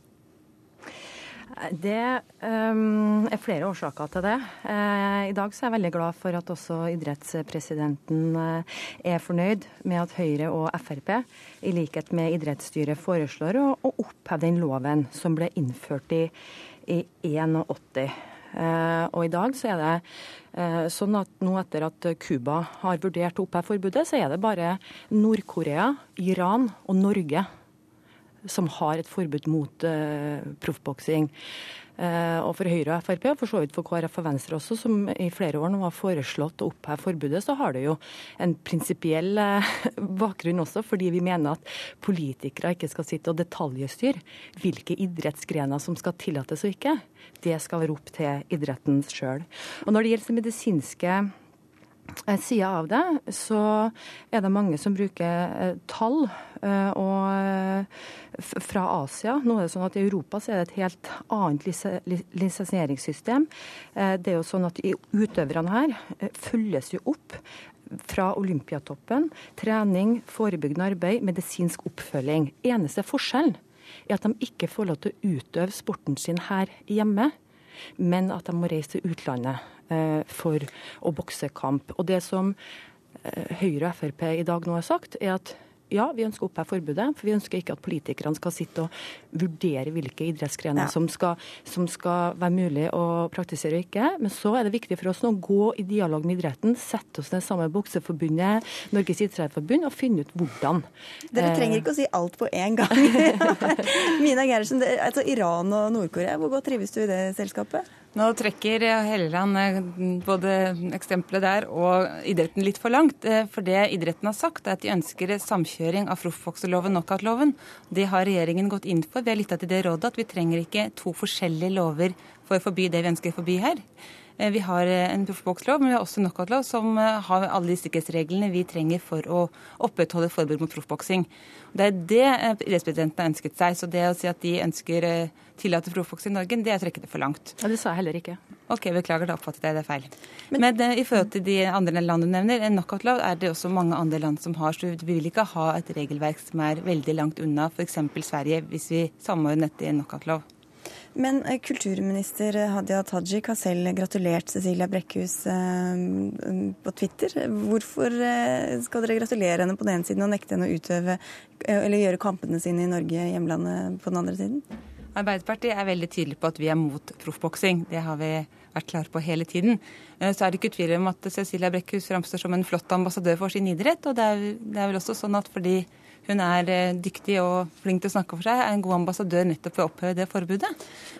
Det um, er flere årsaker til det. Uh, I dag så er jeg veldig glad for at også idrettspresidenten uh, er fornøyd med at Høyre og Frp, i likhet med idrettsstyret, foreslår å, å oppheve den loven som ble innført i, i 81. Uh, og i dag så er det sånn at nå etter at Cuba har vurdert å oppheve forbudet, så er det bare Nord-Korea, Iran og Norge som har et forbud mot uh, proffboksing. Uh, og for Høyre og Frp, og for så vidt for KrF og Venstre også, som i flere år nå har foreslått å oppheve forbudet, så har det jo en prinsipiell uh, <laughs> bakgrunn også, fordi vi mener at politikere ikke skal sitte og detaljstyre hvilke idrettsgrener som skal tillates og ikke. Det skal være opp til idretten sjøl. Når det gjelder det medisinske sida av det, så er det mange som bruker tall. og fra Asia. Nå er det sånn at I Europa så er det et helt annet lisensieringssystem. Eh, det er jo sånn at Utøverne her eh, følges jo opp fra Olympiatoppen. Trening, forebyggende arbeid, medisinsk oppfølging. Eneste forskjellen er at de ikke får lov til å utøve sporten sin her hjemme, men at de må reise til utlandet eh, for å bokse kamp. Og det som Høyre og Frp i dag nå har sagt, er at ja, vi ønsker å oppheve forbudet. For vi ønsker ikke at politikerne skal sitte og vurdere hvilke idrettsgrener ja. som, som, skal være mulig å praktisere og ikke. Men så er det viktig for oss nå å gå i dialog med idretten, sette oss ned sammen med Bokseforbundet, Norges idrettsforbund, og finne ut hvordan. Dere eh, trenger ikke å si alt på én gang. <laughs> <laughs> Mina Gerhardsen, altså Iran og Nord-Korea, hvor godt trives du i det selskapet? Nå trekker Helleland eh, både eksempelet der og idretten litt for langt. Eh, for det idretten har sagt, er at de ønsker samkjøring av proffbokseloven og knockoutloven. Det har regjeringen gått inn for. Vi har lytta til det rådet at vi trenger ikke to forskjellige lover for å forby det vi ønsker å forby her. Eh, vi har en proffbokslov, men vi har også en knockoutlov som har alle de sikkerhetsreglene vi trenger for å opprettholde forbud mot proffboksing. Det er det idrettspresidenten har ønsket seg. Så det å si at de ønsker tillate proffboksing i Norge, det er å trekke det for langt. Ja, Det sa jeg heller ikke. Ok, Beklager, da oppfattet jeg det feil. Men, Men det, i forhold til de andre land du nevner, en knockout-lov er det også mange andre land som har. Så vi vil ikke ha et regelverk som er veldig langt unna f.eks. Sverige, hvis vi samordner dette i en knockout-lov. Men eh, kulturminister Hadia Tajik har selv gratulert Cecilia Brekkhus eh, på Twitter. Hvorfor eh, skal dere gratulere henne på den ene siden og nekte henne å utøve eller gjøre kampene sine i Norge, hjemlandet, på den andre siden? Arbeiderpartiet er veldig tydelig på at vi er mot proffboksing. Det har vi vært klare på hele tiden. Eh, så er det ikke tvil om at Cecilia Brekkhus framstår som en flott ambassadør for sin idrett. Og det er, det er vel også sånn at fordi hun er eh, dyktig og flink til å snakke for seg, er en god ambassadør nettopp for å oppheve det forbudet.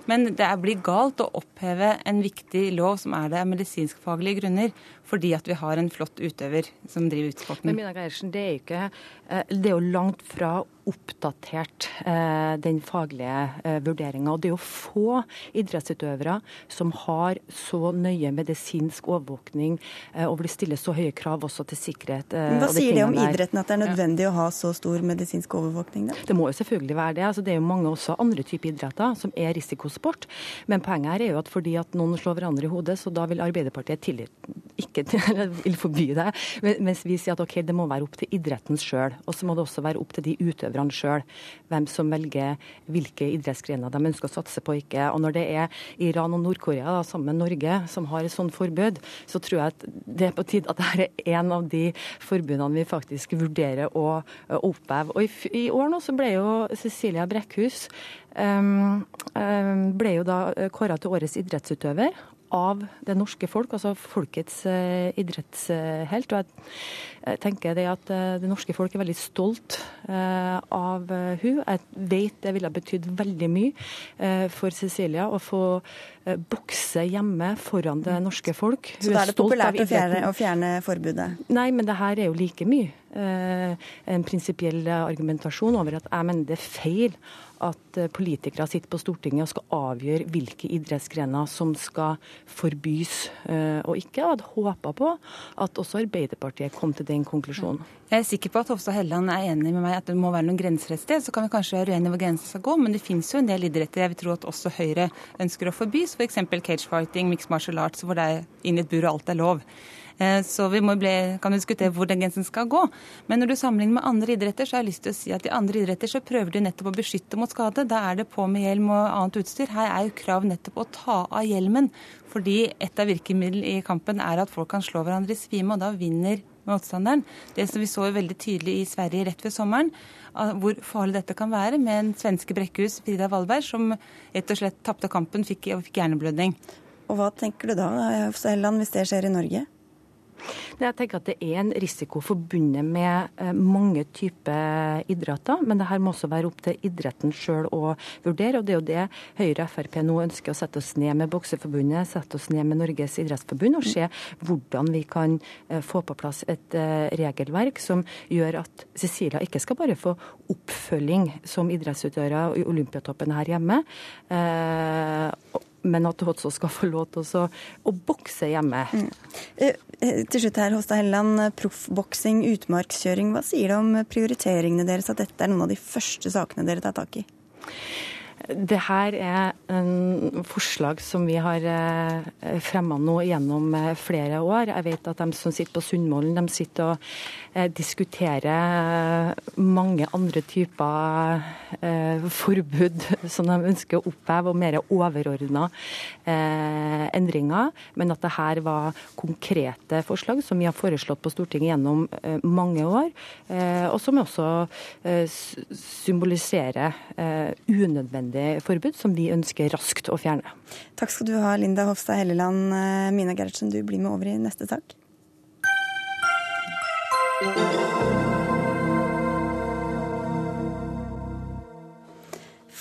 Men det blir galt å oppheve en viktig lov som er det av medisinskfaglige grunner, fordi at vi har en flott utøver som driver utsporten. Men Mina Geirsen, det er, ikke, eh, det er jo langt fra oppdatert eh, den faglige eh, vurderinga. Det er jo få idrettsutøvere som har så nøye medisinsk overvåkning, eh, og vil det stilles så høye krav også til sikkerhet. Eh, Hva sier det om idretten at det er nødvendig ja. å ha så stor medisinsk overvåkning? Da? Det må jo selvfølgelig være det. Altså, det er jo mange også andre typer idretter som er risikosport. Men poenget her er jo at fordi at noen slår hverandre i hodet, så da vil Arbeiderpartiet tillit, ikke <laughs> vil forby det. Mens vi sier at ok, det må være opp til idretten sjøl. Og så må det også være opp til de utøverne utøverne sjøl hvem som velger hvilke idrettsgrener de ønsker å satse på og ikke. Og når det er Iran og Nord-Korea sammen med Norge som har et sånt forbud, så tror jeg at det er på tide at dette er en av de forbudene vi faktisk vurderer å oppheve. Og i, i, år nå så ble jo Cecilia Brekkhus um, um, ble jo da kåra til årets idrettsutøver av det norske folk, altså folkets uh, idrettshelt. Og jeg, tenker det at uh, det norske folk er veldig stolt uh, av hun. Jeg vet det ville betydd veldig mye for Cecilia å få bokse hjemme foran det norske folk. Hun Så da er det populært å fjerne, å fjerne, forbudet? Nei, men det her er jo like mye en prinsipiell argumentasjon over at jeg mener det er feil at eh, politikere sitter på Stortinget og skal avgjøre hvilke idrettsgrener som skal forbys eh, og ikke. Og hadde håpa på at også Arbeiderpartiet kom til den konklusjonen. Jeg er sikker på at Hofstad Helleland er enig med meg at det må være noen grenser et sted. Så kan vi kanskje være uenige hvor grensen skal gå, men det finnes jo en del idretter jeg vil tro at også Høyre ønsker å forby. F.eks. For cage fighting, mixed martial arts, hvor det er inn i et bur og alt er lov. Eh, så vi må bli, kan diskutere hvor den grensen skal gå. Men når du sammenligner med andre idretter, så har jeg lyst til å si at i andre idretter så prøver de nettopp å beskytte mot skade. Da er det på med hjelm og annet utstyr. Her er jo krav nettopp å ta av hjelmen. Fordi et av virkemidlene i kampen er at folk kan slå hverandre i svime, og da vinner motstanderen. Det som vi så veldig tydelig i Sverige rett før sommeren, hvor farlig dette kan være, med en svenske Brekkhus, Frida Wallberg, som rett og slett tapte kampen og fikk hjerneblødning. Og hva tenker du da, Hofstad Helleland, hvis det skjer i Norge? Jeg tenker at Det er en risiko forbundet med eh, mange typer idretter, men det her må også være opp til idretten sjøl å vurdere. og Det er jo det Høyre og Frp nå ønsker å sette oss ned med Bokseforbundet, sette oss ned med Norges idrettsforbund og se hvordan vi kan eh, få på plass et eh, regelverk som gjør at Cecilia ikke skal bare få oppfølging som idrettsutøver i Olympiatoppen her hjemme men at hun også skal få lov til å, å bokse hjemme. Mm. Eh, eh, til slutt her, Håstad Helleland. Proffboksing, utmarkskjøring. Hva sier det om prioriteringene deres at dette er noen av de første sakene dere tar tak i? Det her er en forslag som vi har eh, fremma nå gjennom eh, flere år. Jeg vet at de som sitter på Sundvolden, de sitter og eh, diskuterer mange andre typer forbud <laughs> som de ønsker å oppheve, og mer overordna endringer. Men at det her var konkrete forslag som vi har foreslått på Stortinget gjennom mange år, og som også symboliserer unødvendig unødvendig forbud, som vi ønsker raskt å fjerne. Takk skal du ha, Linda Hofstad Helleland. Eh, Mina Gerhardsen, du blir med over i neste sak.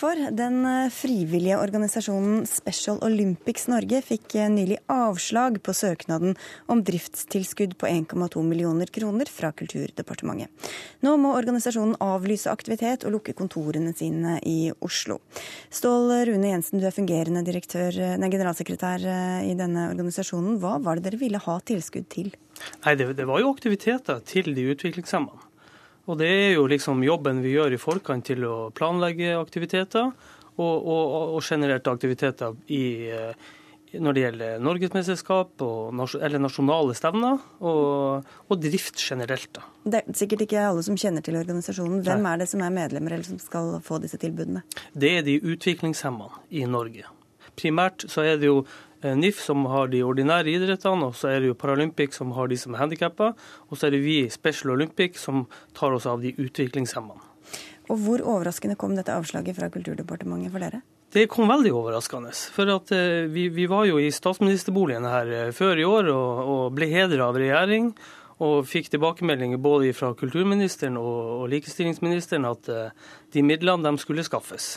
For den eh, frivillige organisasjonen Special Olympics Norge fikk eh, nylig avslag på søknaden om driftstilskudd på 1,2 millioner kroner fra Kulturdepartementet. Nå må organisasjonen avlyse aktivitet og lukke kontorene sine i Oslo. Stål Rune Jensen, du er fungerende direktør, eh, nei, generalsekretær i denne organisasjonen. Hva var det dere ville ha tilskudd til? Nei, det, det var jo aktiviteter til de utviklingshemmede. Og det er jo liksom jobben vi gjør i forkant til å planlegge aktiviteter, og, og, og generelt aktiviteter i, eh, når det gjelder norgesmesterskap eller nasjonale stevner, og, og, drift generelt. Da. Det er sikkert ikke alle som kjenner til organisasjonen. Hvem er det som er medlemmer eller som skal få disse tilbudene? Det er de utviklingshemmede i Norge. Primært så er det jo Eh, NIF som har de ordinære idrettene, og så er det jo Paralympic som har de som er handikappa. Og så er det vi i Special Olympic som tar oss av de utviklingshemmede. Og Hvor overraskende kom dette avslaget fra Kulturdepartementet for dere? Det kom veldig overraskende. For at eh, vi, vi var jo i statsministerboligen her eh, før i år og, og ble hedra av regjering. Og fikk tilbakemeldinger både fra kulturministeren og, og likestillingsministeren at de midlene de skulle skaffes.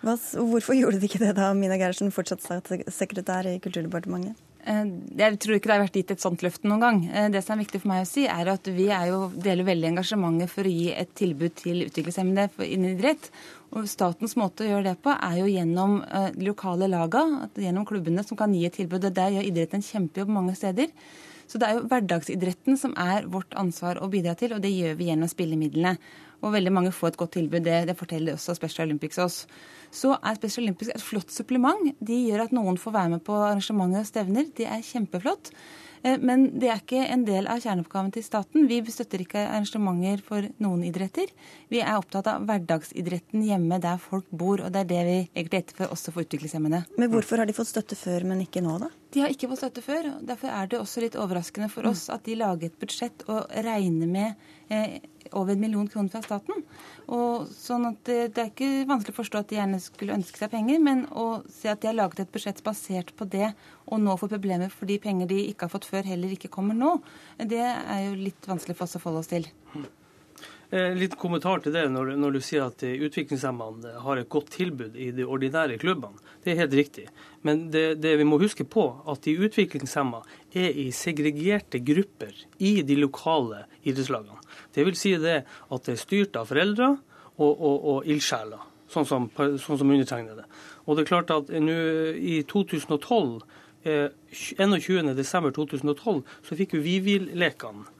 Hvorfor gjorde de ikke det da, Mina Gerhardsen, fortsatt sekretær i Kulturdepartementet? Eh, jeg tror ikke det har vært gitt et sånt løfte noen gang. Eh, det som er viktig for meg å si, er at vi er jo, deler veldig engasjementet for å gi et tilbud til utviklingshemmede innen idrett. Og Statens måte å gjøre det på er jo gjennom eh, de lokale laga, gjennom klubbene som kan gi et tilbud. og Der gjør idretten en kjempejobb mange steder. Så det er jo hverdagsidretten som er vårt ansvar å bidra til, og det gjør vi gjennom spillemidlene. Og veldig mange får et godt tilbud. Det, det forteller også Special Olympics oss så er Special Olympics et flott supplement. De gjør at noen får være med på arrangementer og stevner. Det er kjempeflott. Eh, men det er ikke en del av kjerneoppgaven til staten. Vi støtter ikke arrangementer for noen idretter. Vi er opptatt av hverdagsidretten hjemme der folk bor, og det er det vi rette for også for utviklingshemmede. Men hvorfor har de fått støtte før, men ikke nå, da? De har ikke fått støtte før. Derfor er det også litt overraskende for oss at de lager et budsjett og regner med eh, over en million kroner fra staten. Og sånn at det, det, er ikke vanskelig å forstå at de gjerne skulle ønske seg penger, men å se at de har laget et budsjett basert på det, og nå får problemer fordi penger de ikke har fått før, heller ikke kommer nå, det er jo litt vanskelig for oss å forholde oss til. Eh, litt kommentar til det når, når du sier at utviklingshemmede har et godt tilbud i de ordinære klubbene. Det er helt riktig. Men det, det vi må huske på, at de utviklingshemmede er i segregerte grupper i de lokale idrettslagene. Det vil si det at det er styrt av foreldre og, og, og ildsjeler, sånn som, sånn som undertegnede. Og det er klart at nå i 2012, eh, 21.12.2012, så fikk jo Vivi-lekene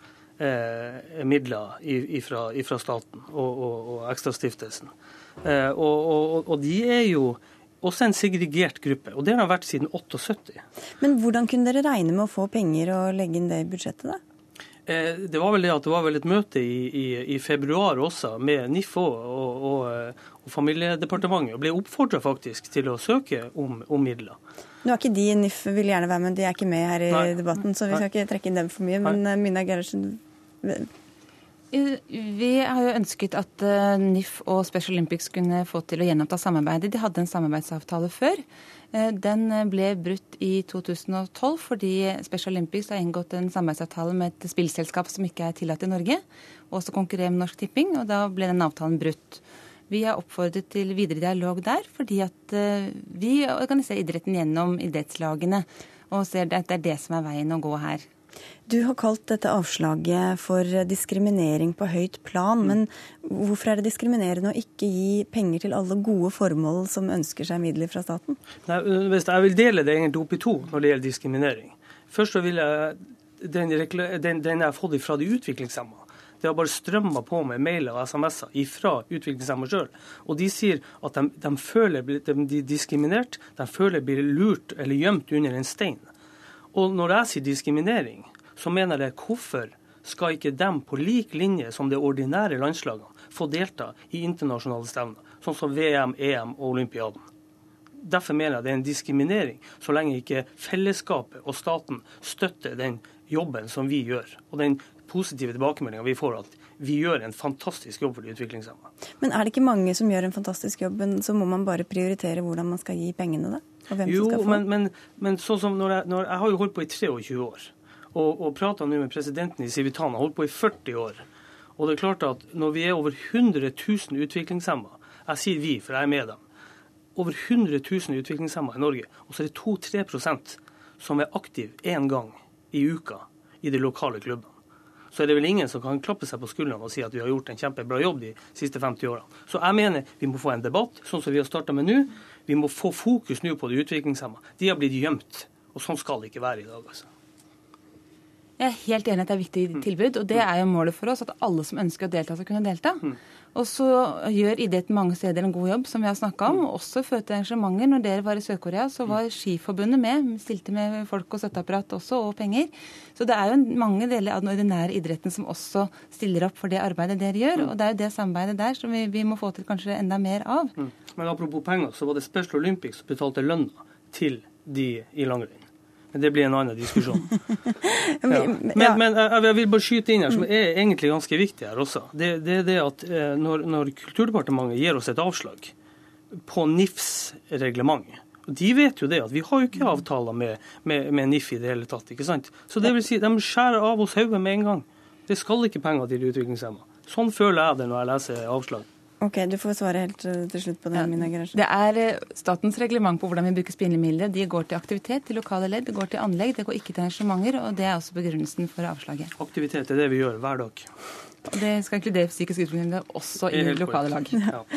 eh, midler fra staten og, og, og Ekstrastiftelsen. Eh, og, og, de er jo også en segregert gruppe. Og det har de vært siden 78. Men hvordan kunne dere regne med å få penger og legge inn det i budsjettet, da? Eh, det var vel det at det var vel et møte i, i, i februar også med NIF og, og, og, og Familiedepartementet, og ble oppfordra faktisk til å søke om, om, midler. Nå er ikke de NIF vil gjerne være med, de er ikke med her i Nei. debatten, så vi skal Nei. ikke trekke inn dem for mye. Men Nei. Eh, Mina Gerhardsen vi har jo ønsket at eh, NIF og Special Olympics kunne få til å gjenoppta samarbeidet. De hadde en samarbeidsavtale før. Eh, den ble brutt i 2012 fordi Special Olympics har inngått en samarbeidsavtale med et spillselskap som ikke er tillatt i Norge, og også konkurrerer med Norsk Tipping, og da ble den avtalen brutt. Vi har oppfordret til videre dialog der, fordi at eh, vi organiserer idretten gjennom idrettslagene, og ser at det er det som er veien å gå her. Du har kalt dette avslaget for diskriminering på høyt plan. Men hvorfor er det diskriminerende å ikke gi penger til alle gode formål som ønsker seg midler fra staten? Nei, jeg vil dele det egentlig opp i to når det gjelder diskriminering. Først så vil jeg den, den, den jeg har fått fra de utviklingshemma. Det har bare strømma på med mailer og SMS-er fra utviklingshemma sjøl. Og de sier at de, de føler de blir diskriminert, de føler de blir lurt eller gjemt under en stein. Og når jeg sier diskriminering, så mener jeg hvorfor skal ikke dem på lik linje som de ordinære landslagene få delta i internasjonale stevner, sånn som VM, EM og Olympiaden. Derfor mener jeg det er en diskriminering, så lenge ikke fellesskapet og staten støtter den jobben som vi gjør, og den positive tilbakemeldinga vi får at vi gjør en fantastisk jobb for de utviklingshemmede. Men er det ikke mange som gjør en fantastisk jobb, så må man bare prioritere hvordan man skal gi pengene, da? Jo, men, men, men, sånn som når jeg, når jeg, har jo holdt på i 23 år, og, og prata nå med presidenten i Civitana, holdt på i 40 år. Og det er klart at når vi er over 100 000 utviklingshemma, jeg sier vi, for jeg er med dem, over 100 000 utviklingshemma i Norge, og så er det 2-3% som er aktive én gang i uka i de lokale klubbene så er det vel ingen som kan klappe seg på skuldrene og si at vi har gjort en kjempebra jobb de siste 50 årene. Så jeg mener vi må få en debatt, sånn som vi har starta med nå. Vi må få fokus nå på de utviklingshemma. De har blitt gjemt. Og sånn skal det ikke være i dag, altså. Jeg er helt enig at det er et viktig mm. tilbud, og det er jo målet for oss at alle som ønsker å delta, skal kunne delta. Mm. Og så gjør idretten mange steder en god jobb, som vi har snakka om. Også Også fødte arrangementer. Når dere var i Sør-Korea, så var Skiforbundet med. Stilte med folk og støtteapparat også, og penger. Så det er jo mange deler av den ordinære idretten som også stiller opp for det arbeidet dere gjør. Og det er jo det samarbeidet der som vi, vi må få til kanskje enda mer av. Men apropos penger, så var det Special Olympics som betalte lønna til de i langrenn. Men det blir en annen diskusjon. <laughs> Ja. Men, men, jeg vil bare skyte inn her, som er egentlig ganske viktig her også. Det, det er det at eh, når, når, Kulturdepartementet gir oss et avslag på NIFs reglement De vet jo det at vi har jo ikke avtaler med, med, med NIF i det hele tatt. ikke sant? Så det vil si, de skjærer av oss hodet med en gang. Det skal ikke penger til de utviklingshemma. Sånn føler jeg det når jeg leser avslag. Ok, Du får svare helt eh, til slutt på det. Ja, Mina Det er eh, statens reglement på hvordan vi bruker spillemidler. De går til aktivitet, til lokale ledd, det går til anlegg, det går ikke til arrangementer. og Det er også begrunnelsen for avslaget. Aktivitet er det vi gjør hver dag. Og Det skal inkludere psykisk utvikling også i lokale lag. Ja. <laughs>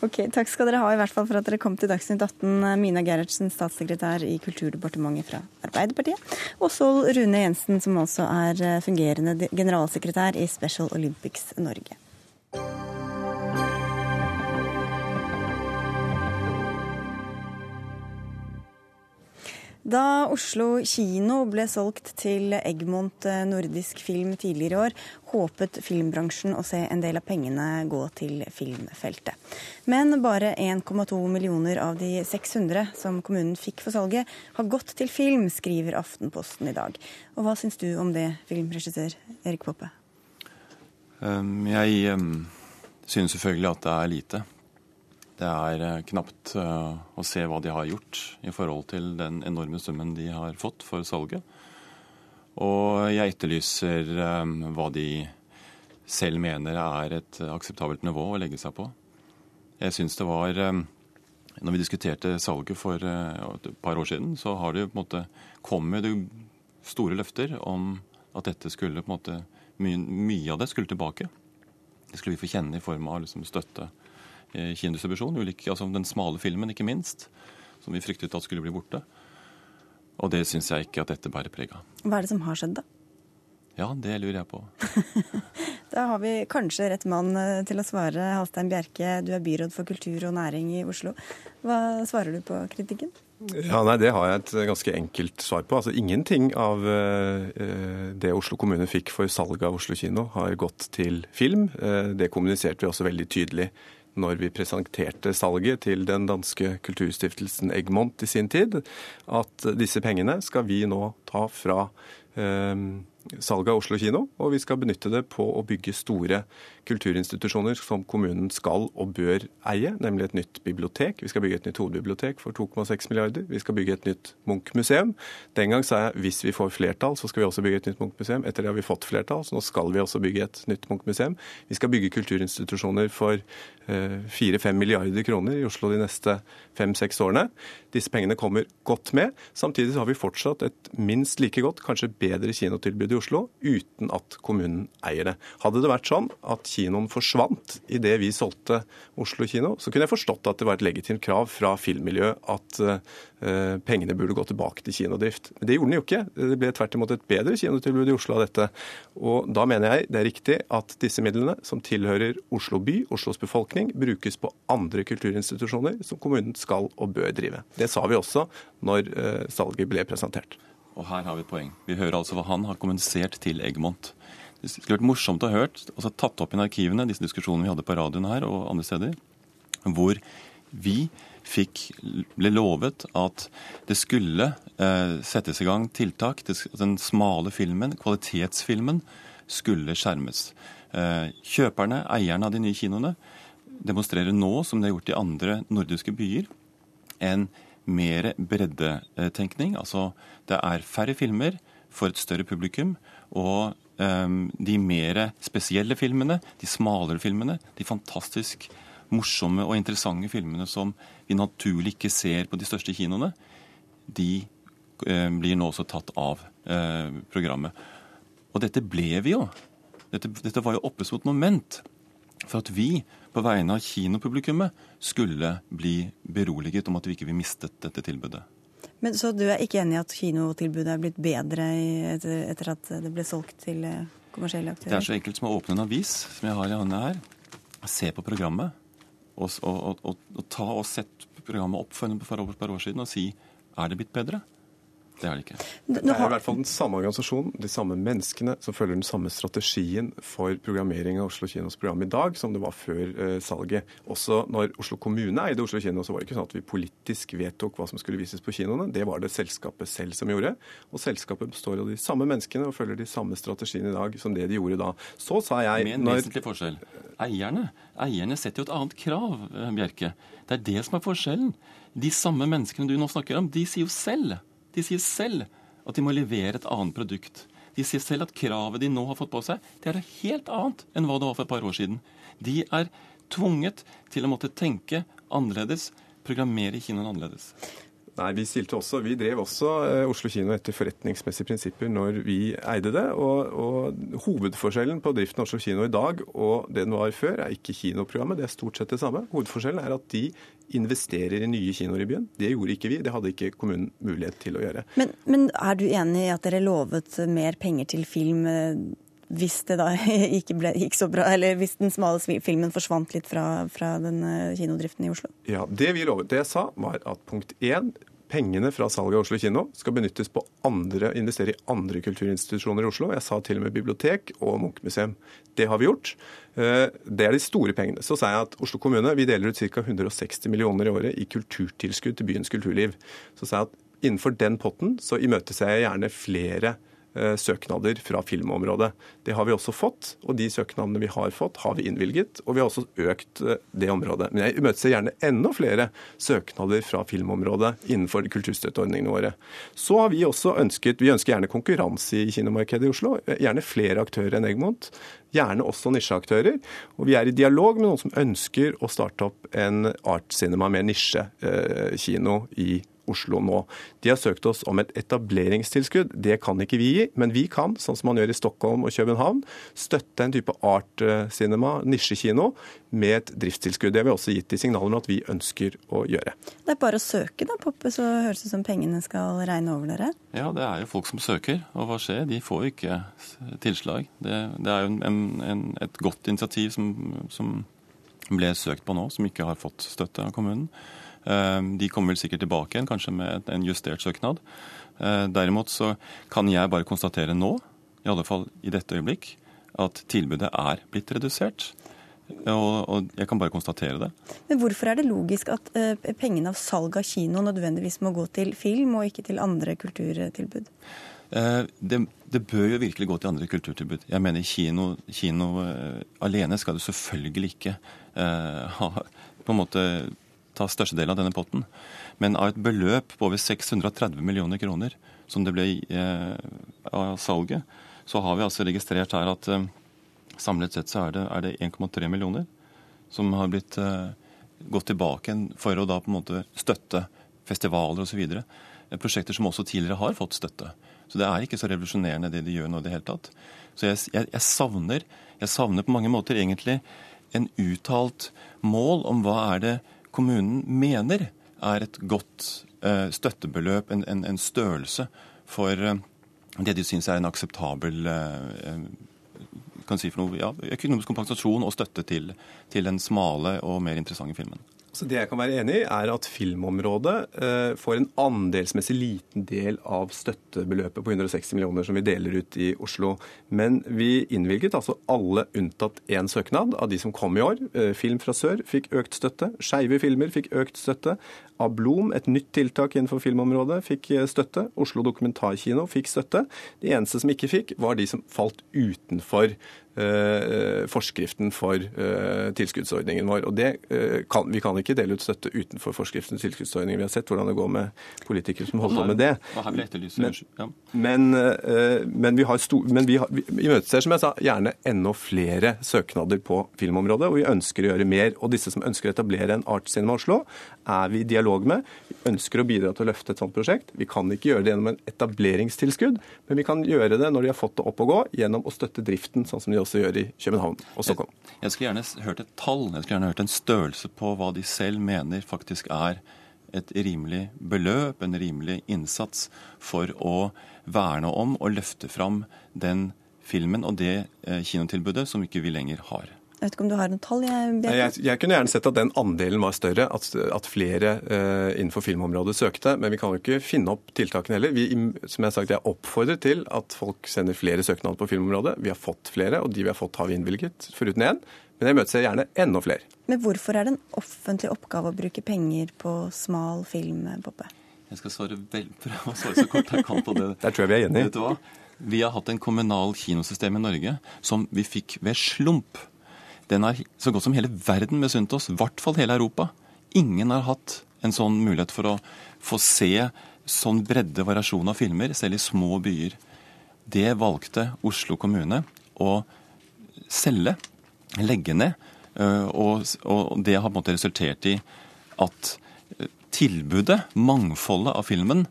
Ok, Takk skal dere ha i hvert fall for at dere kom til Dagsnytt 18. Mina Gerhardsen, statssekretær i Kulturdepartementet fra Arbeiderpartiet. Og Sol Rune Jensen, som også er eh, fungerende generalsekretær i Special Olympics Norge. Da Oslo kino ble solgt til Egmont eh, Nordisk Film tidligere i år, håpet filmbransjen å se en del av pengene gå til filmfeltet. Men bare 1,2 millioner av de 600 som kommunen fikk for salget, har gått til film, skriver Aftenposten i dag. Og hva syns du om det, filmregissør Erik Poppe? Um, jeg um, synes selvfølgelig at det er lite. Det er eh, knapt eh, å se hva de har gjort i forhold til den enorme summen de har fått for salget. Og jeg etterlyser eh, hva de selv mener er et akseptabelt nivå å legge seg på. Jeg syns det var Når vi diskuterte salget for et par år siden, så har det på en måte kommet store løfter om at dette skulle på en måte Mye, mye av det skulle tilbake. Det skulle vi få kjenne i form av liksom støtte kinodistribusjon. altså den smale filmen, ikke minst, som vi fryktet at skulle bli borte. Og det syns jeg ikke at dette bærer preg av. Hva er det som har skjedd, da? Ja, det lurer jeg på. <laughs> Da har vi kanskje rett mann eh, til å svare. Halstein Bjerke, du er byråd for kultur og næring i Oslo. Hva svarer du på kritikken? Ja, nei, Det har jeg et ganske enkelt svar på. Altså, Ingenting av eh, det Oslo kommune fikk for salget av Oslo kino, har gått til film. Eh, det kommuniserte vi også veldig tydelig når vi presenterte salget til den danske kulturstiftelsen Egmont i sin tid, at disse pengene skal vi nå ta fra uh, salget av Oslo kino, og vi skal benytte det på å bygge store kulturinstitusjoner som kommunen skal og bør eie, nemlig et nytt bibliotek. Vi skal bygge et nytt hovedbibliotek for 2,6 milliarder. Vi skal bygge et nytt Munch-museum. Den gang sa jeg hvis vi får flertall, så skal vi også bygge et nytt Munch-museum. Etter det har vi fått flertall, så nå skal vi også bygge et nytt Munch-museum. Vi skal bygge kulturinstitusjoner for eh, fire-fem milliarder kroner i Oslo de neste fem-seks årene. Disse pengene kommer godt med. Samtidig har vi fortsatt et minst like godt, kanskje bedre kinotilbud i Oslo, uten at kommunen eier det. Hadde det vært sånn at kinoen forsvant idet vi solgte Oslo kino, så kunne jeg forstått at det var et legitimt krav fra filmmiljøet at uh, pengene burde gå tilbake til kinodrift. Men det gjorde den jo ikke. Det ble tvert imot et bedre kinotilbud i Oslo av dette. Og da mener jeg det er riktig at disse midlene, som tilhører Oslo by, Oslos befolkning, brukes på andre kulturinstitusjoner som kommunen skal og bør drive. Det sa vi også når uh, salget ble presentert. Og her har vi et poeng. Vi hører altså hva han har kommunisert til Egmont. Det skulle vært morsomt å ha hørt, altså tatt opp i arkivene, disse diskusjonene vi hadde på radioen her og andre steder, hvor vi fikk, ble lovet at det skulle eh, settes i gang tiltak. Den smale filmen, kvalitetsfilmen, skulle skjermes. Eh, kjøperne, eierne av de nye kinoene, demonstrerer nå, som de har gjort i andre nordiske byer, en mer breddetenkning. Altså det er færre filmer for et større publikum. Og um, de mer spesielle filmene, de smalere filmene, de fantastisk morsomme og interessante filmene som vi naturlig ikke ser på de største kinoene, de ehm, blir nå også tatt av uh, programmet. Og dette ble vi jo. Dette, dette var jo oppe som et moment for at vi på vegne av kinopublikummet skulle bli beroliget om at vi ikke vil mistet dette tilbudet. Men Så du er ikke enig i at kinotilbudet er blitt bedre etter, at det ble solgt til eh, kommersielle aktører? Det er så enkelt som å åpne en avis, som jeg har i hånda her, se på programmet, og, og, og, og ta og sette programmet opp for et par år siden og si er det blitt bedre? Det er de ikke. Det er i hvert fall den samme organisasjonen, de samme menneskene, som følger den samme strategien for programmering av Oslo kinos program i dag som det var før eh, salget. Også når Oslo kommune eide Oslo kino, så var det ikke sånn at vi politisk vedtok hva som skulle vises på kinoene. Det var det selskapet selv som gjorde. Og selskapet består av de samme menneskene og følger de samme strategiene i dag som det de gjorde da. Så sa jeg Med en når... vesentlig forskjell. Eierne, eierne setter jo et annet krav, eh, Bjerke. Det er det som er forskjellen. De samme menneskene du nå snakker om, de sier jo selv de sier selv at de må levere et annet produkt. De sier selv at kravet de nå har fått på seg, det er noe helt annet enn hva det var for et par år siden. De er tvunget til å måtte tenke annerledes, programmere kinoen annerledes. Nei, Vi stilte også, vi drev også eh, Oslo kino etter forretningsmessige prinsipper når vi eide det. Og, og, Hovedforskjellen på driften av Oslo kino i dag og det den var før, er ikke kinoprogrammet. Det er stort sett det samme. Hovedforskjellen er at de investerer i nye kinoer i byen. Det gjorde ikke vi. Det hadde ikke kommunen mulighet til å gjøre. Men, men er du enig i at dere lovet mer penger til film? Eh, hvis det da <laughs> ikke ble, gikk så bra, eller hvis den smale filmen forsvant litt fra, fra den eh, kinodriften i Oslo? Ja, Det vi lovet, det jeg sa, var at punkt én pengene fra salget av Oslo kino skal benyttes på andre, investere i andre kulturinstitusjoner i Oslo. Jeg sa til og med bibliotek og Munch-museum. Det har vi gjort. Eh, det er de store pengene. Så sa jeg at Oslo kommune vi deler ut ca. 160 millioner i året i kulturtilskudd til byens kulturliv. Så sa jeg at innenfor den potten så imøteser jeg gjerne flere søknader fra filmområdet. Det har vi også fått, og de søknadene vi har fått, har vi innvilget. Og vi har også økt eh, det området. Men jeg imøteser gjerne enda flere søknader fra filmområdet innenfor kulturstøtteordningene våre. Så har vi også ønsket Vi ønsker gjerne konkurranse i kinomarkedet i Oslo. Gjerne flere aktører enn Egmont. Gjerne også nisjeaktører. Og vi er i dialog med noen som ønsker å starte opp en art cinema med nisjekino i Oslo nå. De har søkt oss om et etableringstilskudd. Det kan ikke vi gi, men vi kan, sånn som man gjør i Stockholm og København, støtte en type art-cinema, nisjekino, med et driftstilskudd. Det har vi også gitt de signaler om at vi ønsker å gjøre. Det er bare å søke da, Poppe, så høres det ut som pengene skal regne over dere? Ja, det er jo folk som søker. Og hva skjer? De får jo ikke tilslag. Det, det er jo en, en, et godt initiativ som, som, ble søkt på nå, som ikke har fått støtte av kommunen. Eh, de kommer vel sikkert tilbake igjen, kanskje med en justert søknad. Eh, derimot så kan jeg bare konstatere nå, i alle fall i dette øyeblikk, at tilbudet er blitt redusert. Og, og, jeg kan bare konstatere det. Men hvorfor er det logisk at uh, pengene av salg av kino nødvendigvis må gå til film, og ikke til andre kulturtilbud? Uh, det, det, bør jo virkelig gå til andre kulturtilbud. Jeg mener kino, kino uh, alene skal du selvfølgelig ikke <laughs> ha, på en måte ta størstedelen av denne potten. Men av et beløp på over 630 millioner kroner som det ble av salget, så har vi altså registrert her at Samlet sett så er det, det 1,3 millioner som har blitt eh, gått tilbake for å da på en måte støtte festivaler osv. Eh, prosjekter som også tidligere har fått støtte. Så det er ikke så revolusjonerende det de gjør nå i det hele tatt. Så jeg, jeg, jeg, savner, jeg savner på mange måter egentlig en uttalt mål om hva er det kommunen mener er et godt uh, støttebeløp, en, en, en, størrelse for uh, det de syns er en akseptabel uh, kan si for noe, ja, økonomisk kompensasjon og støtte til, til den smale og mer interessante filmen. Så Det jeg kan være enig i, er at filmområdet eh, får en andelsmessig liten del av støttebeløpet på 160 millioner som vi deler ut i Oslo. Men vi innvilget altså alle unntatt én søknad av de som kom i år. Eh, Film fra sør fikk økt støtte. Skeive filmer fikk økt støtte. Ablom, et nytt tiltak innenfor filmområdet, fikk eh, støtte. Oslo Dokumentarkino fikk støtte. De eneste som ikke fikk, var de som falt utenfor forskriften for eh, tilskuddsordningen vår. Og det eh, kan, Vi kan ikke dele ut støtte utenfor forskriften til tilskuddsordningen. Vi har sett hvordan det går med politikere som holder på med det. Men, men, men vi, har stor, men vi, har, vi imøteser som jeg sa, gjerne enda flere søknader på filmområdet, og vi ønsker å gjøre mer. Og disse som ønsker å etablere en Art Cinema Oslo, er vi i dialog med. Vi ønsker å bidra til å løfte et sånt prosjekt. Vi kan ikke gjøre det gjennom en etableringstilskudd, men vi kan gjøre det når de har fått det opp og gå, gjennom å støtte driften, sånn som de også gjør i København og Stockholm. Jeg, jeg skulle gjerne hørt et tall, jeg skulle gjerne hørt en størrelse på hva de selv mener faktisk er et rimelig beløp, en rimelig innsats for å verne om og løfte fram den filmen og det eh, kinotilbudet som ikke vi lenger har. Jeg vet ikke om du har noen tall? Jeg, jeg, jeg, kunne gjerne sett at den andelen var større, at, at flere uh, innenfor filmområdet søkte. Men vi kan jo ikke finne opp tiltakene heller. Vi, som jeg har sagt, jeg oppfordrer til at folk sender flere søknader på filmområdet. Vi har fått flere, og de vi har fått, har vi innvilget, foruten én. Men jeg møter gjerne enda flere. Men hvorfor er det en offentlig oppgave å bruke penger på smal film, Boppe? Jeg skal svare vel, prøve å svare så kort jeg kan på det. <laughs> Der tror jeg vi er enige. Vet du hva? Vi har hatt en kommunal kinosystem i Norge som vi fikk ved slump den har så godt som hele verden misunt oss, i hvert fall hele Europa. Ingen har hatt en sånn mulighet for å få se sånn bredde variasjon av filmer, selv i små byer. Det valgte Oslo kommune å selge, legge ned. Øh, og, og det har på en måte resultert i at øh, tilbudet, mangfoldet av filmen,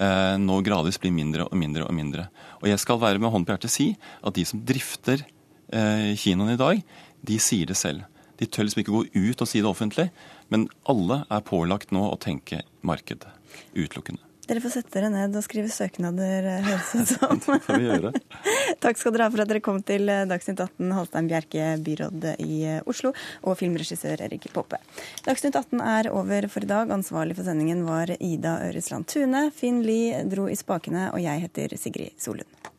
øh, nå gradvis blir mindre og mindre og mindre. Og jeg skal være med hånd på hjertet si at de som drifter kinoen i dag, de sier det selv. De tør liksom ikke gå ut og si det offentlig, men alle er pålagt nå å tenke marked utelukkende. Dere får sette dere ned og skrive søknader, eh, høres ut <laughs> som. får vi gjøre. <laughs> Takk skal dere ha for at dere kom til eh, Dagsnytt 18, Halstein Bjerke, byråd i eh, Oslo, og filmregissør Erik Poppe. Dagsnytt 18 er over for i dag. Ansvarlig for sendingen var Ida Øresland Tune. Finn Lie dro i spakene, og jeg heter Sigrid Solund.